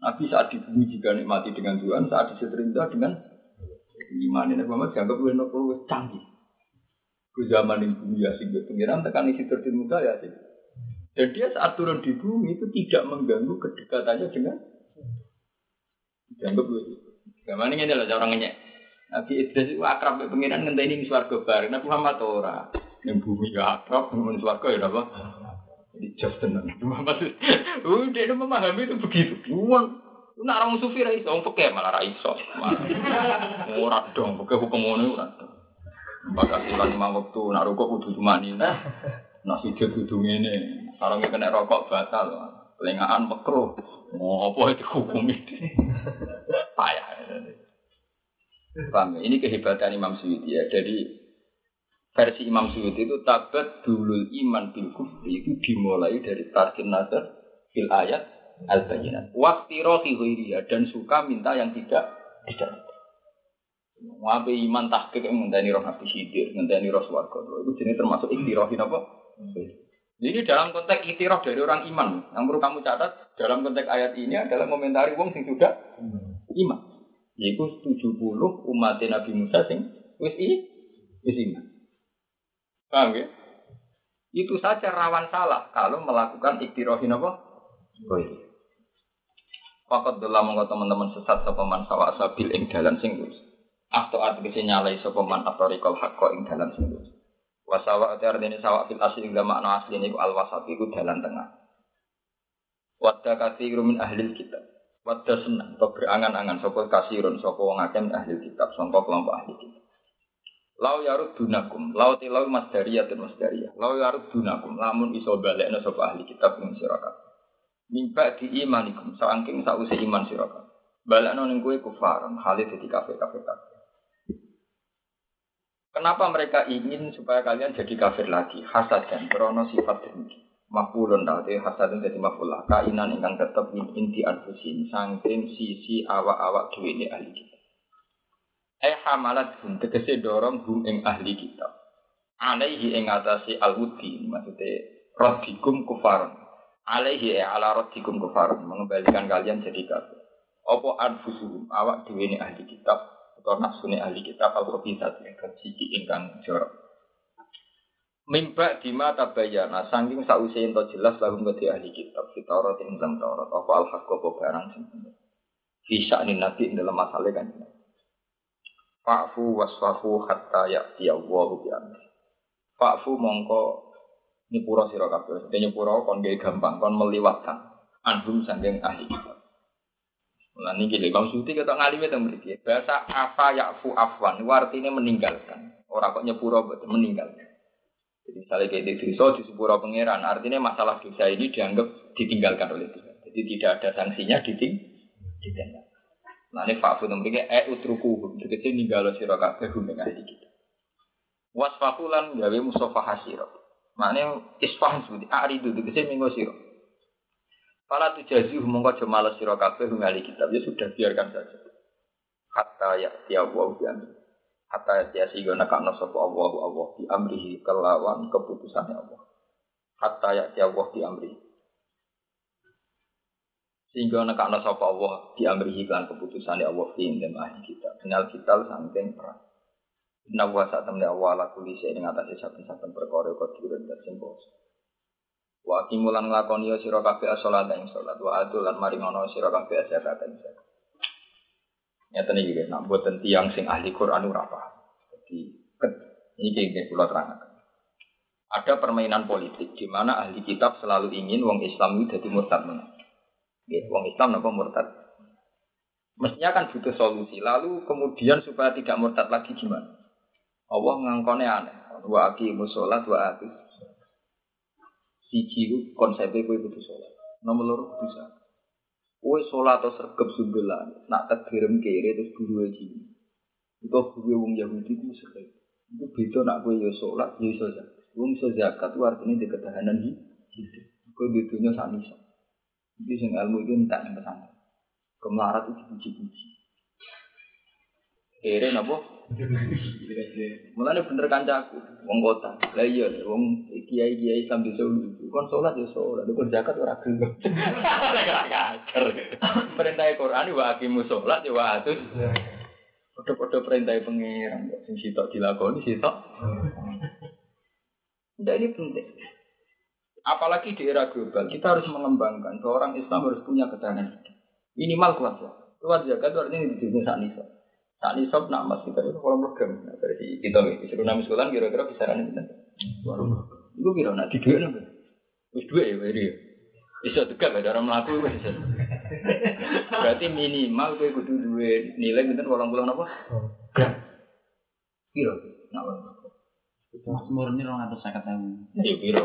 Nabi saat di bumi juga nikmati dengan Tuhan, saat di seterinda dengan iman. Nabi Muhammad dianggap lebih nopo canggih. Ke zaman di bumi ya sih pengiran tekan isi tertimuta ya sih. Dan dia saat turun di bumi itu tidak mengganggu kedekatannya dengan dianggap begitu. Gimana ini adalah orang ngenyek. Nabi Idris itu akrab dengan pengiran ngenteni di suarga bareng. Nabi Muhammad ora. Yang bumi ya akrab, ngomong suarga ya apa? Jadi just tenang. Muhammad uh, dia itu memahami itu begitu. Cuman Nak orang sufi ra iso, wong peke malah ra iso. Ora dong, peke hukum ngono ora dong. Bakal ulang lima waktu, nak rokok kudu cuma ini. Nak sujud kudu ngene. Nggak kena rokok batal, pelengahan pekro. Mau apa itu hukum itu? Payah. Paham ya? Ini kehebatan Imam Suyuti ya. Jadi versi Imam Suyuti itu tabat dulul iman bil kufri itu dimulai dari tarkin nazar fil ayat al bayinat. Waktu rohi dan suka minta yang tidak tidak. Wabe iman tahqiq yang ngenteni roh nabi sidir, ngenteni roh swarga. Itu jenis termasuk ikhtirohin apa? Jadi dalam konteks ikhtiroh dari orang iman, yang perlu kamu catat dalam konteks ayat ini adalah komentari wong sing sudah iman. Yaitu 70 umat Nabi Musa sing wis i wis iman. Paham ya? Itu saja rawan salah kalau melakukan ikhtirohin apa? Iya. Fakat dalam mengkau teman-teman sesat sopaman sawa sabil ing dalan sing lurus. Atau arti nyalai sopaman atau rikol hakko ing dalan sing lurus. Wasawa itu artinya sawa fil asli ing makna asli ini al wasat itu dalan tengah. Wadda kathirun min ahli kitab. Wadda senang atau berangan-angan sopo kasirun sopo wong akeh ahli kitab, sopo kelompok ahli kitab. Lau yarud dunakum, lau tilau masdariyah dan masdariyah. Lau yarud dunakum, lamun iso balekno sopo ahli kitab ing sirakat. Mimpa di imanikum, saangking sause iman sirakat. Balekno ning kowe kufaran, halid dadi kafir-kafir kafir. Kenapa mereka ingin supaya kalian jadi kafir lagi? Hasad kan, krono sifat dengki. Mafulun tadi hasad jadi mafulah. Kainan ingkang tetap in inti anfusin. Sangking sisi awak-awak ini ahli kita. Eh hamalat hum tegese dorong hum ing ahli kitab. Alaihi ing atasi al-wudi maksudnya rodikum kufar. Alaihi e ala rodikum kufar mengembalikan kalian jadi kafir. Apa anfusuhum awak dhewe ahli kitab atau nafsune ahli kitab al khabithat ingkang siki ingkang jorok. Mimba dima tabayana saking sause ento jelas lagu ngedi ahli kitab Taurat ing dalam Taurat apa al apa barang bener. Fi sya'nin nabi dalam masalah kan. Fa'fu wasfahu hatta ya'ti Allahu bi amri. Fa'fu mongko nyepura sira kabeh. Dene nyepura kon gawe gampang kon meliwatkan anhum saking ahli kitab. Mulane iki lek Bang Suti kata ngalime teng mriki. Bahasa afa ya'fu afwan, artinya meninggalkan. Ora kok nyepura meninggalkan. Jadi misalnya kayak di dosa di sepura pangeran, artinya masalah dosa ini dianggap ditinggalkan oleh Tuhan. Jadi tidak ada sanksinya diting ditinggalkan. Nah ini fakfu nomornya e utruku, jadi ninggalo siro kabeh hum ing kita. Wasfakulan gawe musofa hasiro. Maknanya isfahan seperti aridu, jadi minggu siro. Pala tujazi mongko aja males sira kabeh ahli kitab ya sudah biarkan saja. Kata ya tiawu biamin. Hatta ya sehingga nekakno sapa Allah Allah di amrihi kelawan keputusannya Allah. Hatta ya Allah di amrihi. Sehingga nekakno sapa Allah di amrihi kan keputusannya Allah dan ahli kita. Kenal kita sangking perang. Inna wa temen Allah ala kuli saya ing atase saben-saben perkara kodiren dan sing Wa kimulan nglakoni sira kabeh salat ing salat wa adul lan maringono sira kabeh zakat. Nyata nih gitu, nak buat tiang sing ahli Quran ora apa. Jadi ini kayak pulau terang. Ada permainan politik di mana ahli kitab selalu ingin wong Islam itu jadi murtad mana. Gitu, wong Islam apa murtad? Mestinya kan butuh solusi. Lalu kemudian supaya tidak murtad lagi gimana? Allah ngangkone aneh. Wa aki musolat wa ati. Siji konsepnya gue butuh sholat. Nomor loro bisa. Kue sholat atau sergap sumbelan, nak terkirim kiri terus guru aja. Itu guru wong Yahudi itu sekali. Itu beda nak kue yo sholat, yo iso zakat. Wong iso zakat itu artinya di ketahanan hidup. Bedanya sami iso. Itu sing ilmu itu minta yang pesan. Kemelarat itu dipuji-puji. Kere napa? Mulane bener kancaku, wong kota. Lah iya, wong kiai-kiai sambil desa kon salat ya salat, kon zakat ora gelem. Ngajar. Perintah Quran wa aqimu salat ya wa atus. Padha-padha perintah pengiran, sing sitok dilakoni sitok. Ndak ini penting. Apalagi di era global, kita harus mengembangkan seorang Islam harus punya ketahanan. Minimal kuat ya. Kuat zakat itu artinya di dunia saat ini sob nak mas kita itu kalau mergem. Nah, dari kita nih, disuruh nama sekolah kira-kira kisaran ini. Itu kira nak di dua nih. Wis dua ya, jadi. Bisa tegak ada orang melaku bisa. Berarti minimal gue kudu dua nilai gitu orang pulang apa? Gram. Kira. Nak Mas murni orang atau saya kata Iya, kira.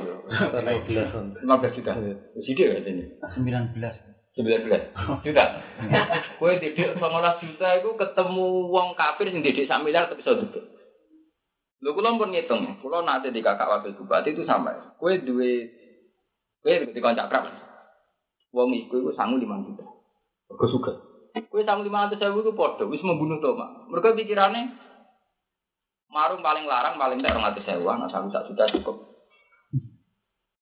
Lima belas juta. Sidik ya ini. Sembilan belas. 19 juta. Kowe didik 15 juta itu ketemu wong kafir sing didik sak miliar tapi iso duduk. Lho kula pun ngitung, kula nanti di kakak wakil bupati itu sama. Kowe duwe kowe di kancak krap. Wong iku iku sangu 5 juta. Mergo sugih. Kowe sangu 500 ribu itu padha wis membunuh Mak. Mergo pikirane marung paling larang paling tak 200 sewa, nah sangu sak juta cukup.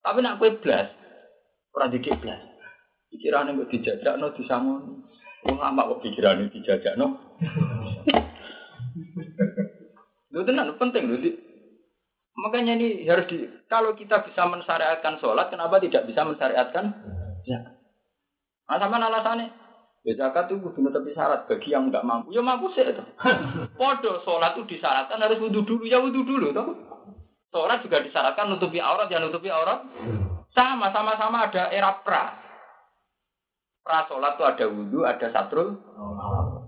Tapi nak kowe blas, ora didik blas. Pikirannya kok dijajak no disangon. Wong amak kok pikirannya dijajak no. Lu tenan penting loh. Makanya ini harus di kalau kita bisa mensyariatkan sholat, kenapa tidak bisa mensyariatkan zakat? Nah, sama alasannya, ya zakat itu kudu tapi syarat bagi yang nggak mampu. Ya mampu sih itu. Podo sholat itu disyaratkan harus wudhu dulu, ya wudhu dulu toh. Sholat juga disyaratkan nutupi aurat, ya nutupi aurat. Sama, sama-sama ada era pra. Pra sholat itu ada wudhu, ada satrul.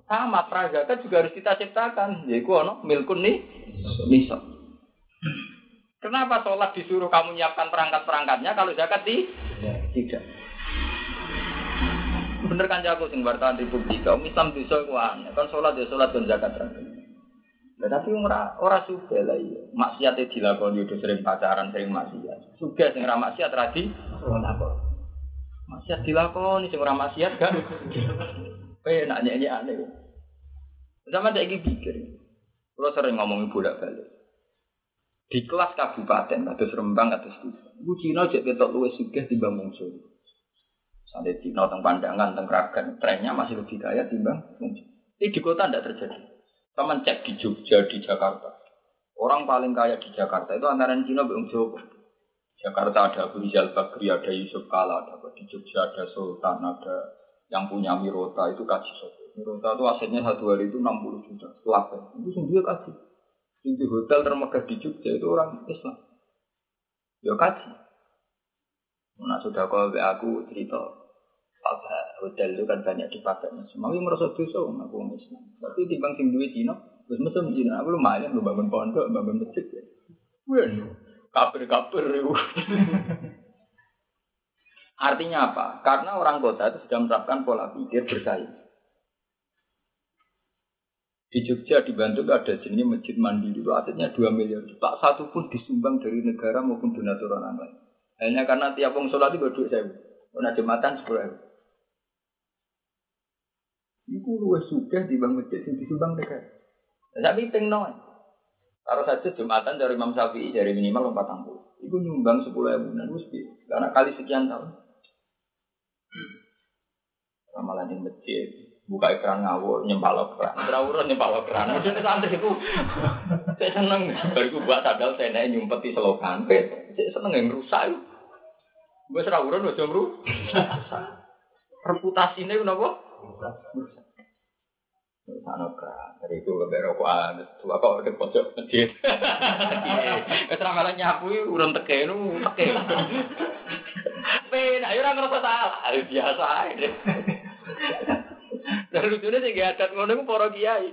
Sama pra zakat juga harus kita ciptakan. Yaitu ono milkun nih misal. Kenapa sholat disuruh kamu nyiapkan perangkat-perangkatnya kalau zakat di? Tidak. Bener kan jago sing wartawan Republik. Kaum Islam bisa kuan. Kan sholat ya sholat dan zakat. Nah, tapi ora ora suka lah iya. Maksiat dilakoni udah sering pacaran, sering maksiat. Suka sing ora maksiat radi. Apa? Maksiat dilakoni sing ora maksiat kan. nak nyanyi aneh. Sama saya pikir. Kalau sering ngomongin bolak balik. Di kelas kabupaten, kados Rembang, kados desa. Iku Cina jek ketok luwes sugih timbang mungsu. Sampai Cina teng pandangan, teng keragan, trennya masih lebih kaya timbang mungsu. Ini di kota tidak terjadi. Taman cek di Jogja, di Jakarta. Orang paling kaya di Jakarta itu antara Cina dan Jawa. Jakarta ada Abu Rizal Bakri, ada Yusuf Kala, ada di Jogja ada Sultan, ada yang punya Mirota itu kaji sopo. Mirota itu asetnya satu hari itu 60 juta. Setelah itu sendiri kaji. Di hotel termegah di Jogja itu orang Islam. Ya kaji. Nah sudah kau aku cerita apa hotel itu kan banyak dipakai Muslim. Aku merasa dosa aku Islam. Tapi di bang sing duwe Cina, terus mesem Cina aku lumayan lu bangun pondok, bangun masjid ya. Wih, kapir-kapir Artinya apa? Karena orang kota itu sudah menerapkan pola pikir bersaing. Di Jogja di Bandung ada jenis masjid mandiri itu asetnya 2 miliar. Tak satu pun disumbang dari negara maupun donatur orang lain. Hanya karena tiap orang sholat itu berdua saya. Karena jembatan sepuluh ribu. Iku luwes suka di bang masjid yang disumbang negara. Tapi tengno. Taruh saja jembatan dari Imam Syafi'i dari minimal empat puluh. Iku nyumbang sepuluh ribu dan Karena kali sekian tahun. Ramalan di masjid, buka ekran ngawur nyempal keran terawuran nyempal keran udah santri itu. Saya seneng. Bariku buat sadal saya naik nyumpet di selokan. Saya seneng yang rusak gue terawuran udah jam reputasi ini kenapa Sana keran dari itu lebih rokok ada tua kok ada pojok masjid Keterangan malah nyapu urun teke nu teke Pena, ayo orang ngerasa salah biasa aja dan lucunya sih gak ada ngono itu para kiai.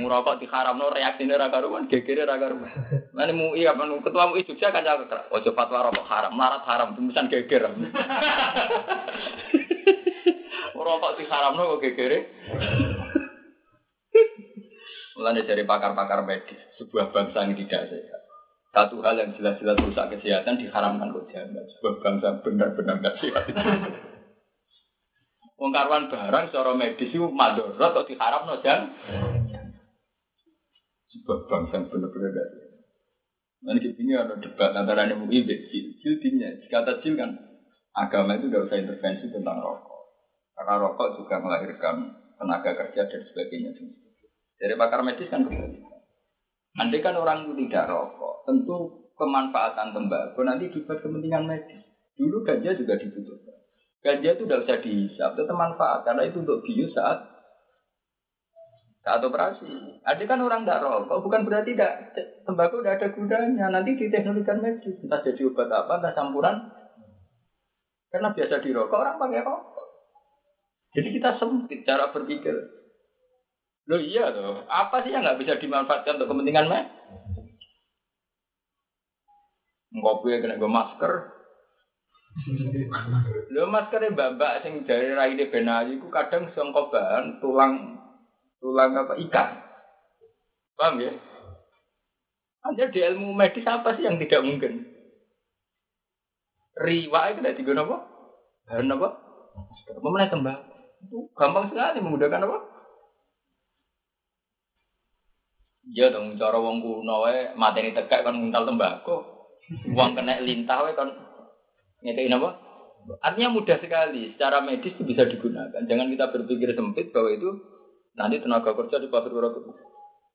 Ngerokok di haram no reaksinya raga ruman, gegere raga ruman. Mana mui apa nu ketua mui Jogja kan jaga kerak. Ojo fatwa rokok haram, marat haram, tulisan geger. Ngerokok di haram no kok gegere. Mulanya dari pakar-pakar medis, sebuah bangsa yang tidak sehat. Satu hal yang jelas-jelas rusak kesehatan diharamkan kok jahat. Sebuah bangsa benar-benar tidak sehat. Wong karuan barang secara medis itu madorot atau diharap no jan. Sebab bangsa yang benar-benar dari. Nanti ini ada debat antara MUI dan Jil. Jil kata Jil kan agama itu tidak usah intervensi tentang rokok. Karena rokok juga melahirkan tenaga kerja dan sebagainya. Dari pakar medis kan begitu. Andai kan orang itu tidak rokok, tentu kemanfaatan tembakau nanti dibuat kepentingan medis. Dulu ganja juga dibutuhkan. Ganja itu tidak usah dihisap, itu manfaat karena itu untuk bius saat saat operasi. Ada kan orang tidak rokok, bukan berarti tidak tembakau tidak ada gunanya. Nanti di teknologi medis, entah jadi obat apa, entah campuran. Karena biasa dirokok orang pakai rokok. Jadi kita sempit cara berpikir. Loh iya loh, apa sih yang nggak bisa dimanfaatkan untuk kepentingan medis? Ngopi kena gue masker, Lho maskere mbak-mbak sing dari rai de benayu ku kadang sangka bahan tulang tulang apa ikan. Paham ya? Ada di ilmu medis apa sih yang tidak mungkin? Riwa itu tidak digunakan apa? Bahan apa? Memenai tembak. Itu gampang sekali memudahkan apa? Ya dong, cara wong kuno wae mateni tekak kan nguntal tembakau. Uang kena lintah wae kan Ngekei apa? Artinya mudah sekali, secara medis itu bisa digunakan. Jangan kita berpikir sempit bahwa itu nanti tenaga kerja di pabrik rokok.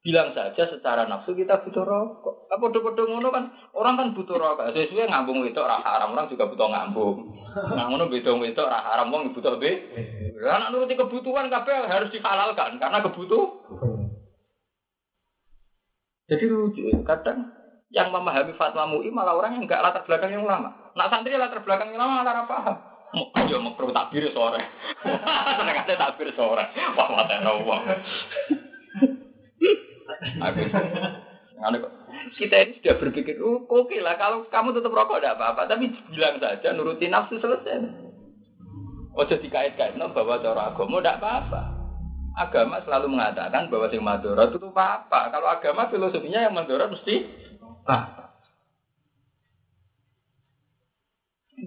Bilang saja secara nafsu kita butuh rokok. Apa podo-podo ngono kan orang kan butuh rokok. Sesuai ngambung itu ora haram, orang juga butuh ngambung. Nah ngono beda itu ora haram, wong butuh be. Anak nuruti kebutuhan kabeh harus dihalalkan karena kebutuh. Jadi lucu, kadang yang memahami fatwa MUI malah orang yang enggak latar belakang yang lama. Nak santri latar belakang yang lama malah paham. Ayo mau perlu takbir sore. Seneng ada takbir sore. Wah mata. Aku kita ini sudah berpikir, oh, oke okay lah kalau kamu tetap rokok tidak apa-apa, tapi bilang saja nuruti nafsu selesai. Ojo dikait-kait no, bahwa cara agama tidak apa-apa. Agama selalu mengatakan bahwa yang madorot itu apa-apa. Kalau agama filosofinya yang madorot mesti Nah,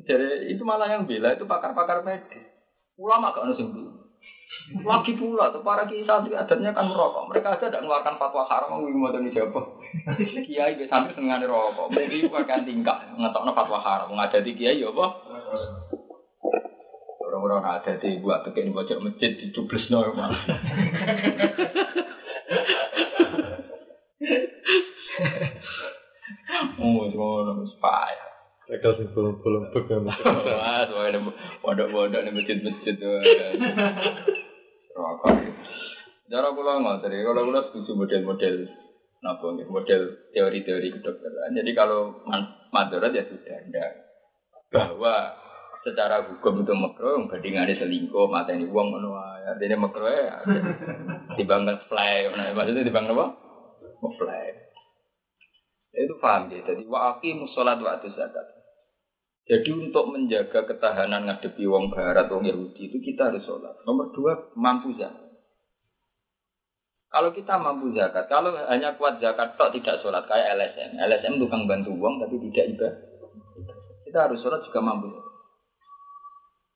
jadi itu malah yang bela itu pakar-pakar medis. Ulama gak ono sing Lagi pula tuh para kiai santri adatnya kan merokok. Mereka aja tidak mengeluarkan fatwa haram mau mau dari siapa. Kiai be santri senengane rokok. Mereka itu akan tingkah ngetokno fatwa haram. Ngadati kiai ya apa? Orang-orang ada di buat tekan bocah masjid dicubles normal. Oh, ngono wis payah. Tekel sing bolong-bolong bek ya. Wah, soalnya pondok-pondok di masjid-masjid tuh. Rokok. Cara kula ngoten, kalau kula setuju model-model napa model teori-teori kedokteran. Jadi kalau man- madorot ya sudah ndak bahwa secara hukum itu makro bandingannya selingkuh mata ini uang ngono artinya makro ya. Dibangkan fly maksudnya dibangkan apa? Fly itu paham ya. Jadi wa aqimus sholat wa atuz zakat. Jadi untuk menjaga ketahanan ngadepi wong barat wong Yahudi itu kita harus sholat. Nomor dua mampu zakat. Kalau kita mampu zakat kalau hanya kuat zakat tok tidak sholat. Kayak LSM LSM tukang bantu uang tapi tidak ibadah. Kita harus sholat juga mampu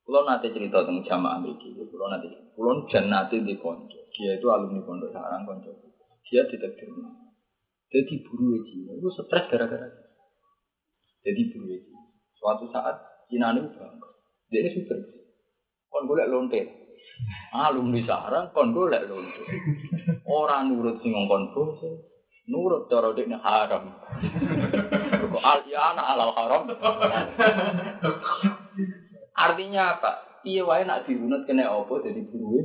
Kulo nate cerita tentang jamaah mriki, kulo nate, kulo jan nate di konco. Dia itu alumni pondok sarang konco. Dia ditegur. Jadi buru Cina, itu stres gara-gara. Jadi buru Cina. Suatu saat Cina ini bangga. Dia ini super. Kon golek lonte. Alumni sarang kon golek lonte. Orang nurut sing ngongkon bose. Nurut cara dekne haram. Kok al ya anak alal haram. Artinya apa? Iya wae nak dirunut kena opo jadi buruwe.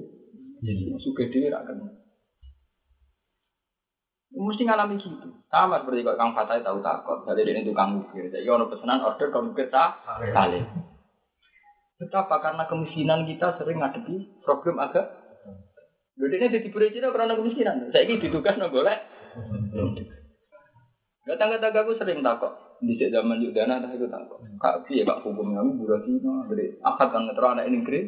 Suka dhewe ra kena. Mesti ngalami gitu. Sama seperti kok Kang Fatai tahu takut. Jadi ini tukang ukir. Jadi ono pesanan order kang ukir tak kali. Betapa karena kemiskinan kita sering ngadepi problem agak. Lho ini jadi Cina karena kemiskinan. Saya ini ditugas no golek. Datang-datang aku sering takut. Di zaman Yudana tak itu takut. Kak piye Kak hukum kami buruh Cina. Jadi akad kan anak ini kiri.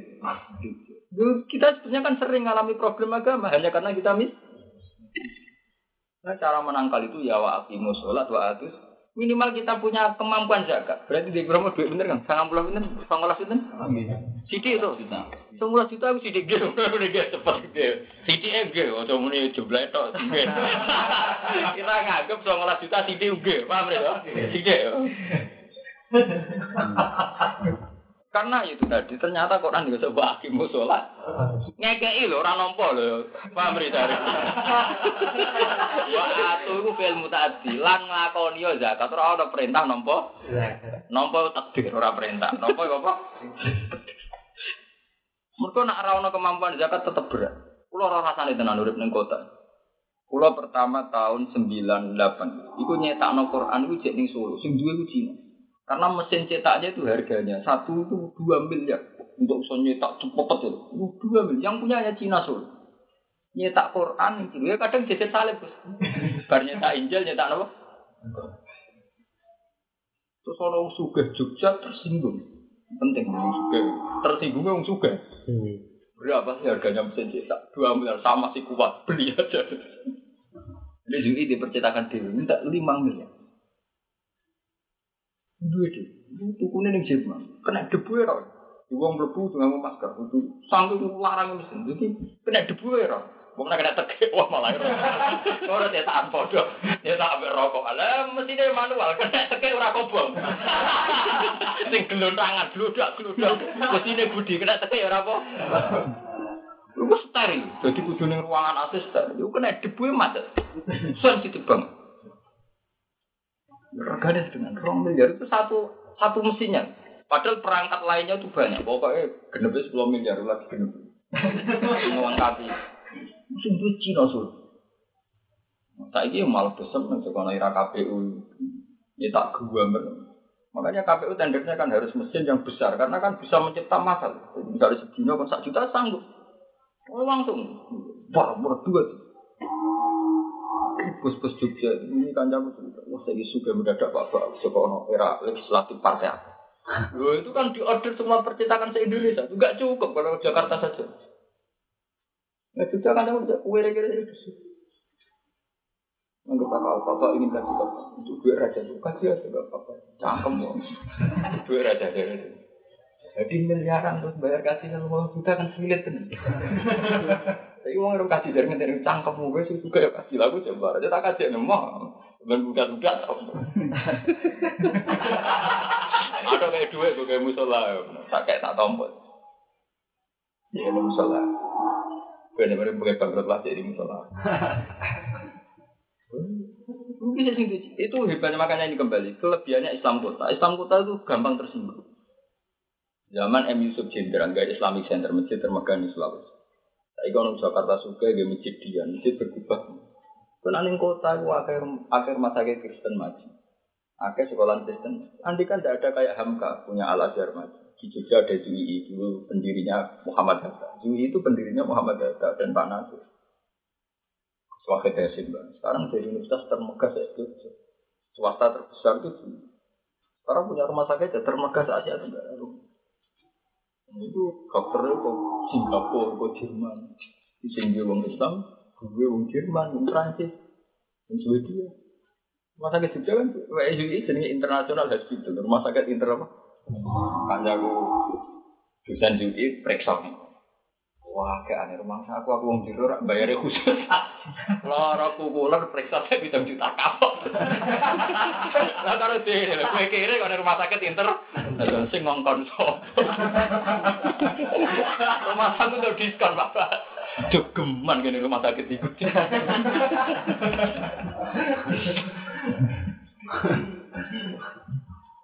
Kita sebenarnya kan sering ngalami problem agama hanya karena kita mis. Nah, cara menangkal itu ya wa aqimus sholat wa atus. Minimal kita punya kemampuan zakat. Berarti di berapa duit bener kan? Sangat puluh bener, sangat belas bener. Sidik itu. Semula juta aku sidik gitu. Udah gak cepat gitu. Sidik ege. Oh, cuma ini jumlah itu. Kita nganggep sangat juta sidik ege. Paham ya? Sidik. Karena itu tadi ternyata Quran juga sebab akimu sholat. Ngekei lho orang nompo lho. Paham dari. Wa atu iku fil mutaaddi lan nglakoni yo zakat ora ana perintah nompo. Nompo takdir ora perintah. Nompo apa? Mergo nak ana kemampuan zakat tetep berat. Kulo ora rasane tenan urip ning kota. Kulo pertama tahun 98. Iku nyetakno Quran iku jek ning Solo. Sing ku Cina. Karena mesin cetaknya itu harganya satu itu dua miliar untuk bisa nyetak cepet itu dua miliar. Yang punyanya Cina Solo. Nyetak Quran itu ya kadang jadi salib bos. Bar nyetak Injil nyetak apa? Terus orang suga Jogja tersinggung. Penting orang suga. Tersinggungnya orang suga. Berapa sih harganya mesin cetak? Dua miliar sama si kuat beli aja. Ini juga di percetakan minta lima miliar. Duit itu, tukunya ning Jerman, kena debu ya, Roy. Di wong mlebu dengan masker, itu sanggup larang mesin, jadi kena debu ya, Roy. Wong nak kena tekek, wah malah ya. Ora cetak podo, cetak ambek rokok. Lah mesine manual, kena tekek ora kobong. Sing gelontangan, glodak glodak. Mesine budi kena tekek ora apa. Iku steril, jadi kudu ning ruangan AC steril. Kena debu ya macet. Sensitif banget. Reganya dengan rong miliar itu satu satu mesinnya. Padahal perangkat lainnya itu banyak. Pokoknya genep 10 miliar lagi genep. Melengkapi. Mesin itu Cina sul. Tak ini malah besar nih sekolah ira KPU. Ya tak gua Makanya KPU tendernya kan harus mesin yang besar karena kan bisa mencipta masalah. Misalnya segini kan sak juta sanggup. Oh langsung. Wah, berdua. Bos-bos Jogja ini kan jago cerita. Wah, saya suka mendadak bapak sekolah era legislatif partai apa. Loh, itu kan diorder semua percetakan se-Indonesia. Itu nggak cukup kalau Jakarta saja. Nah, Jogja kan jago kue kira itu. Anggap apa bapak ingin kasih bapak untuk duit raja itu kasih aja gak apa-apa. Cangkem loh. Duit raja dari Jadi miliaran terus bayar kasih 50 juta kan sulit kan. Tapi uang kasih dari ngenteni cangkem gue sih suka ya kasih lagu coba aja tak kasih nemah. Dan buka-buka Ada kayak duit gue kayak musola, tak kayak tak tompol. Ya ini musola. Benar-benar pakai bangkrut lah jadi musola. Mungkin itu hebatnya makanya ini kembali kelebihannya Islam kota. Islam kota itu gampang tersinggung. Zaman M Yusuf Jenderal gak Islamic Center masjid termegah di Sulawesi. Saya kalau Jakarta suka gak masjid dia, masjid berkubah. Karena ning kota itu akhir akhir sakit Kristen maju. Akhir sekolah Kristen. Andi kan tidak ada kayak Hamka punya Al Azhar maju. Di Jogja ada Jui dulu pendirinya Muhammad Hatta. Jui itu pendirinya Muhammad Hatta dan Pak Nasir. Swahid Hasim Sekarang dari universitas termegah itu swasta terbesar itu. Sekarang punya rumah sakit ya termegah se Asia Tenggara. Itu dokternya kok Singapura, kok Jerman. Di sini wong Islam, gue wong Jerman, wong Prancis, wong Swedia. Rumah sakit Jogja kan, WSUI jenis internasional hospital, rumah sakit inter apa? Kanjaku dosen UI periksa. Wah, kayak aneh rumah aku aku wong jero rak bayare khusus. Lara kukuler periksa saya bisa juta kapok. Lah karo dhewe kowe kira kok rumah sakit inter sing ngongkon sapa. Rumah sakit udah diskon, Bapak. Jogeman kene rumah sakit iku.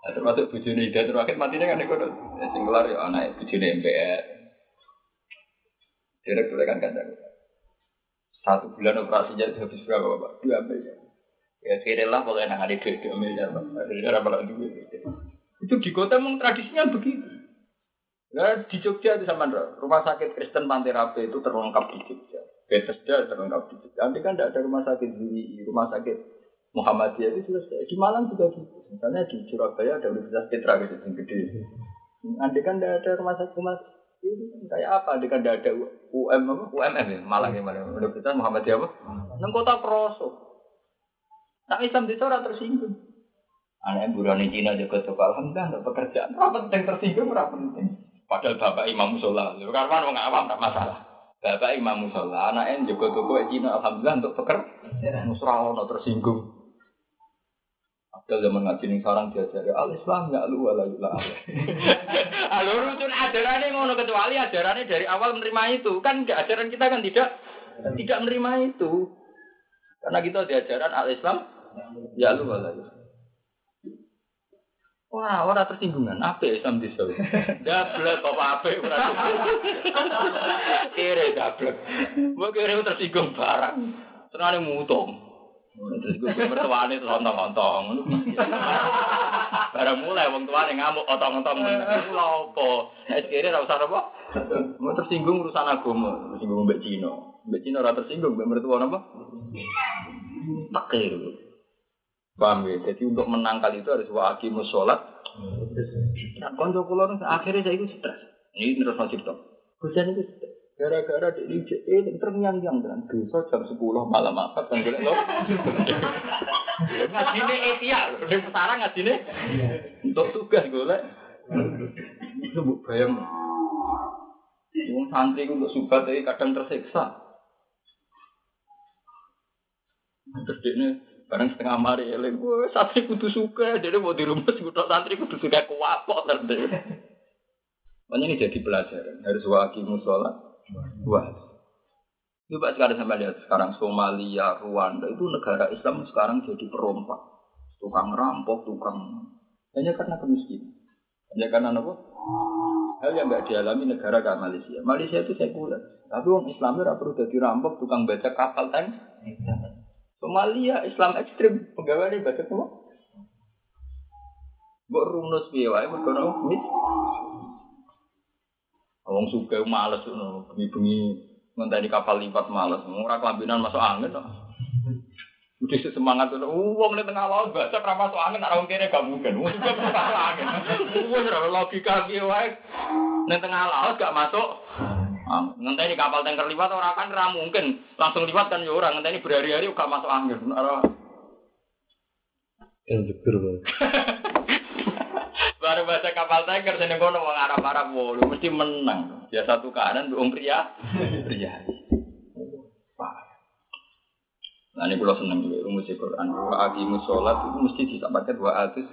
Termasuk bujune Ida terakhir matinya kan ikut sing kelar ya anak bujune MPR. Direktur kan kandang. Satu bulan operasinya itu habis berapa bapak? Dua miliar. Ya kira lah kalau enak ada duit dua miliar pak. Ada berapa duit? Itu di kota memang tradisinya begitu. Nah, di Jogja itu sama rumah sakit Kristen Panterape itu terlengkap di Jogja. Bethesda terlengkap di Jogja. Nanti kan tidak ada rumah sakit di rumah sakit Muhammadiyah itu selesai. Di Malang juga gitu. Misalnya di Surabaya ada Universitas Petra gitu yang gede. Nanti kan tidak ada rumah sakit rumah itu kan kayak apa? Nanti kan ada UM apa? UMM ya Malang yang mana? Universitas Muhammadiyah apa? Neng kota Proso. Nah Islam di sana tersinggung. Anak burani Cina juga tuh alhamdulillah untuk pekerjaan. Apa penting tersinggung? Apa penting? Padahal bapak imam musola, karena orang awam tak masalah. Bapak imam musola, anaknya juga tuh Cina alhamdulillah untuk pekerjaan. Musrah ono tersinggung. Padahal zaman ngaji nih sekarang diajari al Islam nggak lu wala yula. Alur itu ajarannya ngono kecuali ajarannya dari awal menerima itu kan nggak ajaran kita kan tidak tidak menerima itu karena kita diajaran al Islam ya lu wala yula. Wah, orang tersinggungan. Apa Islam di sana? Dablek apa apa? Kira dablek. Gue kira tersinggung barang. Senang mutong. Terus gue mertuane terus ontong-ontong. Barang mulai wong tuane ngamuk otong-otong. Lha apa? Nek kira ora usah apa? Mau tersinggung urusan agama, tersinggung mbek Cina. Mbek Cina ora tersinggung mbek mertua apa? Takir. Paham ya? Jadi untuk menangkal itu harus wa aqimus sholat. Nah, konco kula akhirnya saya itu stres. Ini terus masih cerita. Hujan itu stres. Gara-gara di lijek ini terngiang-ngiang dengan besok jam 10 malam apa kan golek lo. Ngajine etia lho, ning petara ngajine. Untuk tugas golek. Itu mbok bayang. Wong santri untuk subat iki kadang tersiksa. Terus dia bareng setengah mari eling, wah santri kudu suka, jadi mau dirumus kudu santri kudu suka kuapok terus. Makanya ini jadi pelajaran, harus waki musola, wah. Coba sekarang sampai lihat sekarang Somalia, Rwanda itu negara Islam sekarang jadi perompak, tukang rampok, tukang hanya karena kemiskinan, hanya karena apa? Hal yang nggak dialami negara kayak Malaysia. Malaysia itu sekuler, tapi orang Islam itu perlu jadi rampok, tukang baca kapal tank. Somalia Islam ekstrim pegawai ini baca apa? Mbok runus piye wae mergo. Wong suka males ngono, bengi-bengi ngenteni kapal lipat males. Ora kelambinan masuk angin kok. Udah semangat tuh, uang di tengah laut baca masuk angin, ora kene gak mungkin. Wong juga masuk angin. Wong ora logika piye wae. Ning tengah laut gak masuk ngenteni kapal tanker liwat orang kan ra mungkin langsung liwat kan ya orang ngenteni berhari-hari gak masuk angin. Ora Yang jeger banget. Baru baca kapal tanker sini kono wong Arab-Arab wolu mesti menang. Ya satu kanan wong pria. Pria. Nah ini kalau seneng juga rumus Quran. Wa aqimus sholat itu mesti bisa pakai dua atus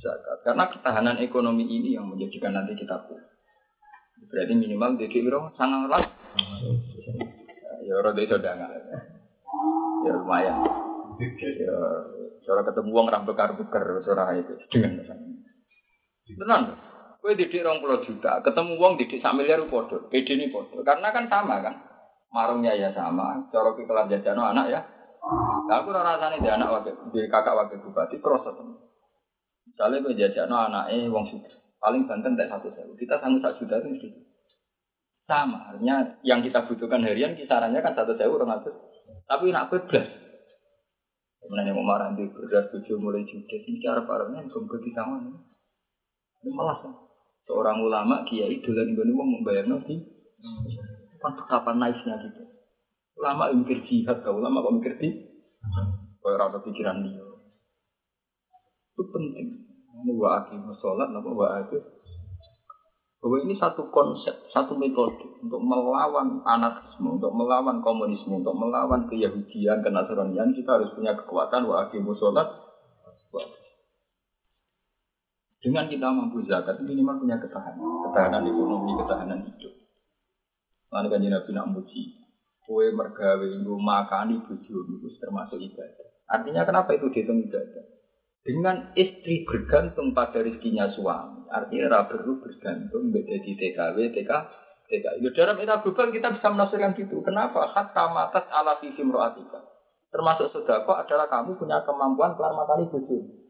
zakat. Karena ketahanan ekonomi ini yang menjadikan nanti kita kuat. Berarti minimal di kiro sangat lah. Ya rada itu udah. Ya lumayan. Ya, cara ketemu uang rambekar bekar suara itu dengan Tenang. Kue didik rong puluh juta, ketemu uang didik sak miliar podo, PD ini podo. Karena kan sama kan, marungnya ya sama, cara kelas jajano anak ya. Nah, aku rasanya di anak wakil, di kakak wakil bupati proses. Misalnya gue jajakno anaknya wong suka, paling banten tak satu sewu. Kita sanggup satu juta itu mesti sama. Artinya yang kita butuhkan harian kisarannya kan satu sewu orang ratus. Tapi nak. Kemudian yang mau marah di beras tujuh mulai judes ini cara parahnya belum ke sama. Malas. Seorang ulama kiai dolan gue mau membayar nanti. Kan betapa nice-nya gitu. Ulama mikir jihad, kau ulama kok mikir di. Kau rasa pikiran dia. Itu penting. Ini wa akimu sholat, nama wa akimu bahwa ini satu konsep, satu metode untuk melawan anarkisme, untuk melawan komunisme, untuk melawan keyahudian, kenasranian, kita harus punya kekuatan wa aqimu sholat. Dengan kita mampu zakat, minimal punya ketahanan, ketahanan ekonomi, ketahanan hidup. Lalu kan Nabi nak muji, kue mergawe nggo makani bojo itu termasuk ibadah. Artinya kenapa itu dihitung ibadah? Dengan istri bergantung pada rezekinya suami, artinya ra perlu bergantung beda di TKW, TK, TK. Di dalam era global kita bisa menafsirkan gitu. Kenapa? Hatta matas ala visi roatika. Termasuk sodako adalah kamu punya kemampuan kelar matahari bojo.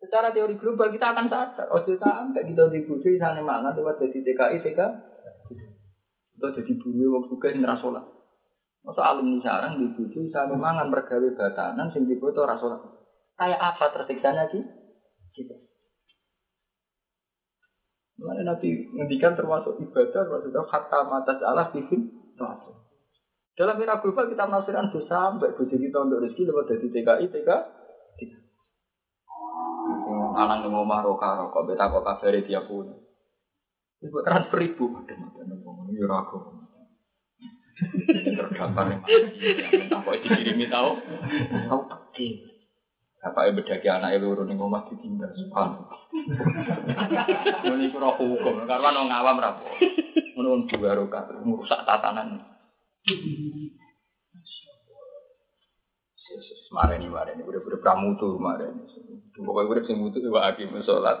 Secara teori global kita akan sadar. Oh kita sampai kita di bojo sana mangan lewat jadi TKI, TK. Itu jadi bumi wong suka yang rasolah. Masa alumni sarang di bojo sana mangan mergawe batanan sing dibutuh rasolah. Kayak apa tersiksanya sih? Gitu. Mana Nabi ngendikan termasuk ibadah, termasuk kata mata Allah bikin termasuk. Dalam era global kita menafsirkan dosa sampai bojo kita untuk rezeki lewat dari TKI, TK, Anak yang ngomah roka rokok, beta kok kabari dia pun. Ibu transfer ibu, mata nembong, ini ragu. Terdampar yang mana? Kok dikirimi tahu? Tahu penting. Bapak ibu bedaki anak ibu urun ning omah ditinggal. Ini iku roh hukum karena nong ngawam ra apa. Ngono dua rokat merusak tatanan. Mareni mareni udah udah pramutu mareni. Pokoknya udah sing mutu wa akim salat.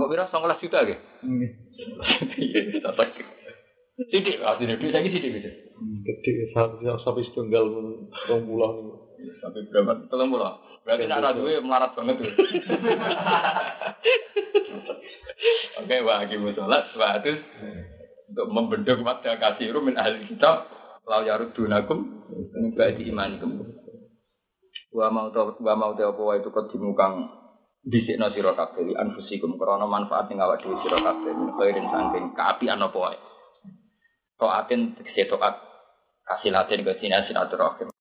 Mau kira 19 juta? Iya, tak Sidik, itu saya sidik gitu. Gede sampai setunggal rong pulau nih. Sampai berapa? Tolong pulau. Berarti nak duwe melarat banget tuh. Oke, wa aqimu sholat wa atus untuk membendung pada kasih min ahli kitab lau yarudunakum min ba'di imanikum. Wa mau ta wa mau ta apa itu kedimu kang dhisikno sira kabeh li anfusikum krana manfaat ing awak dhewe sira kabeh min khairin saking kaapian apa wae. Toatin tegese toat kasih latin ke sini silaturahim.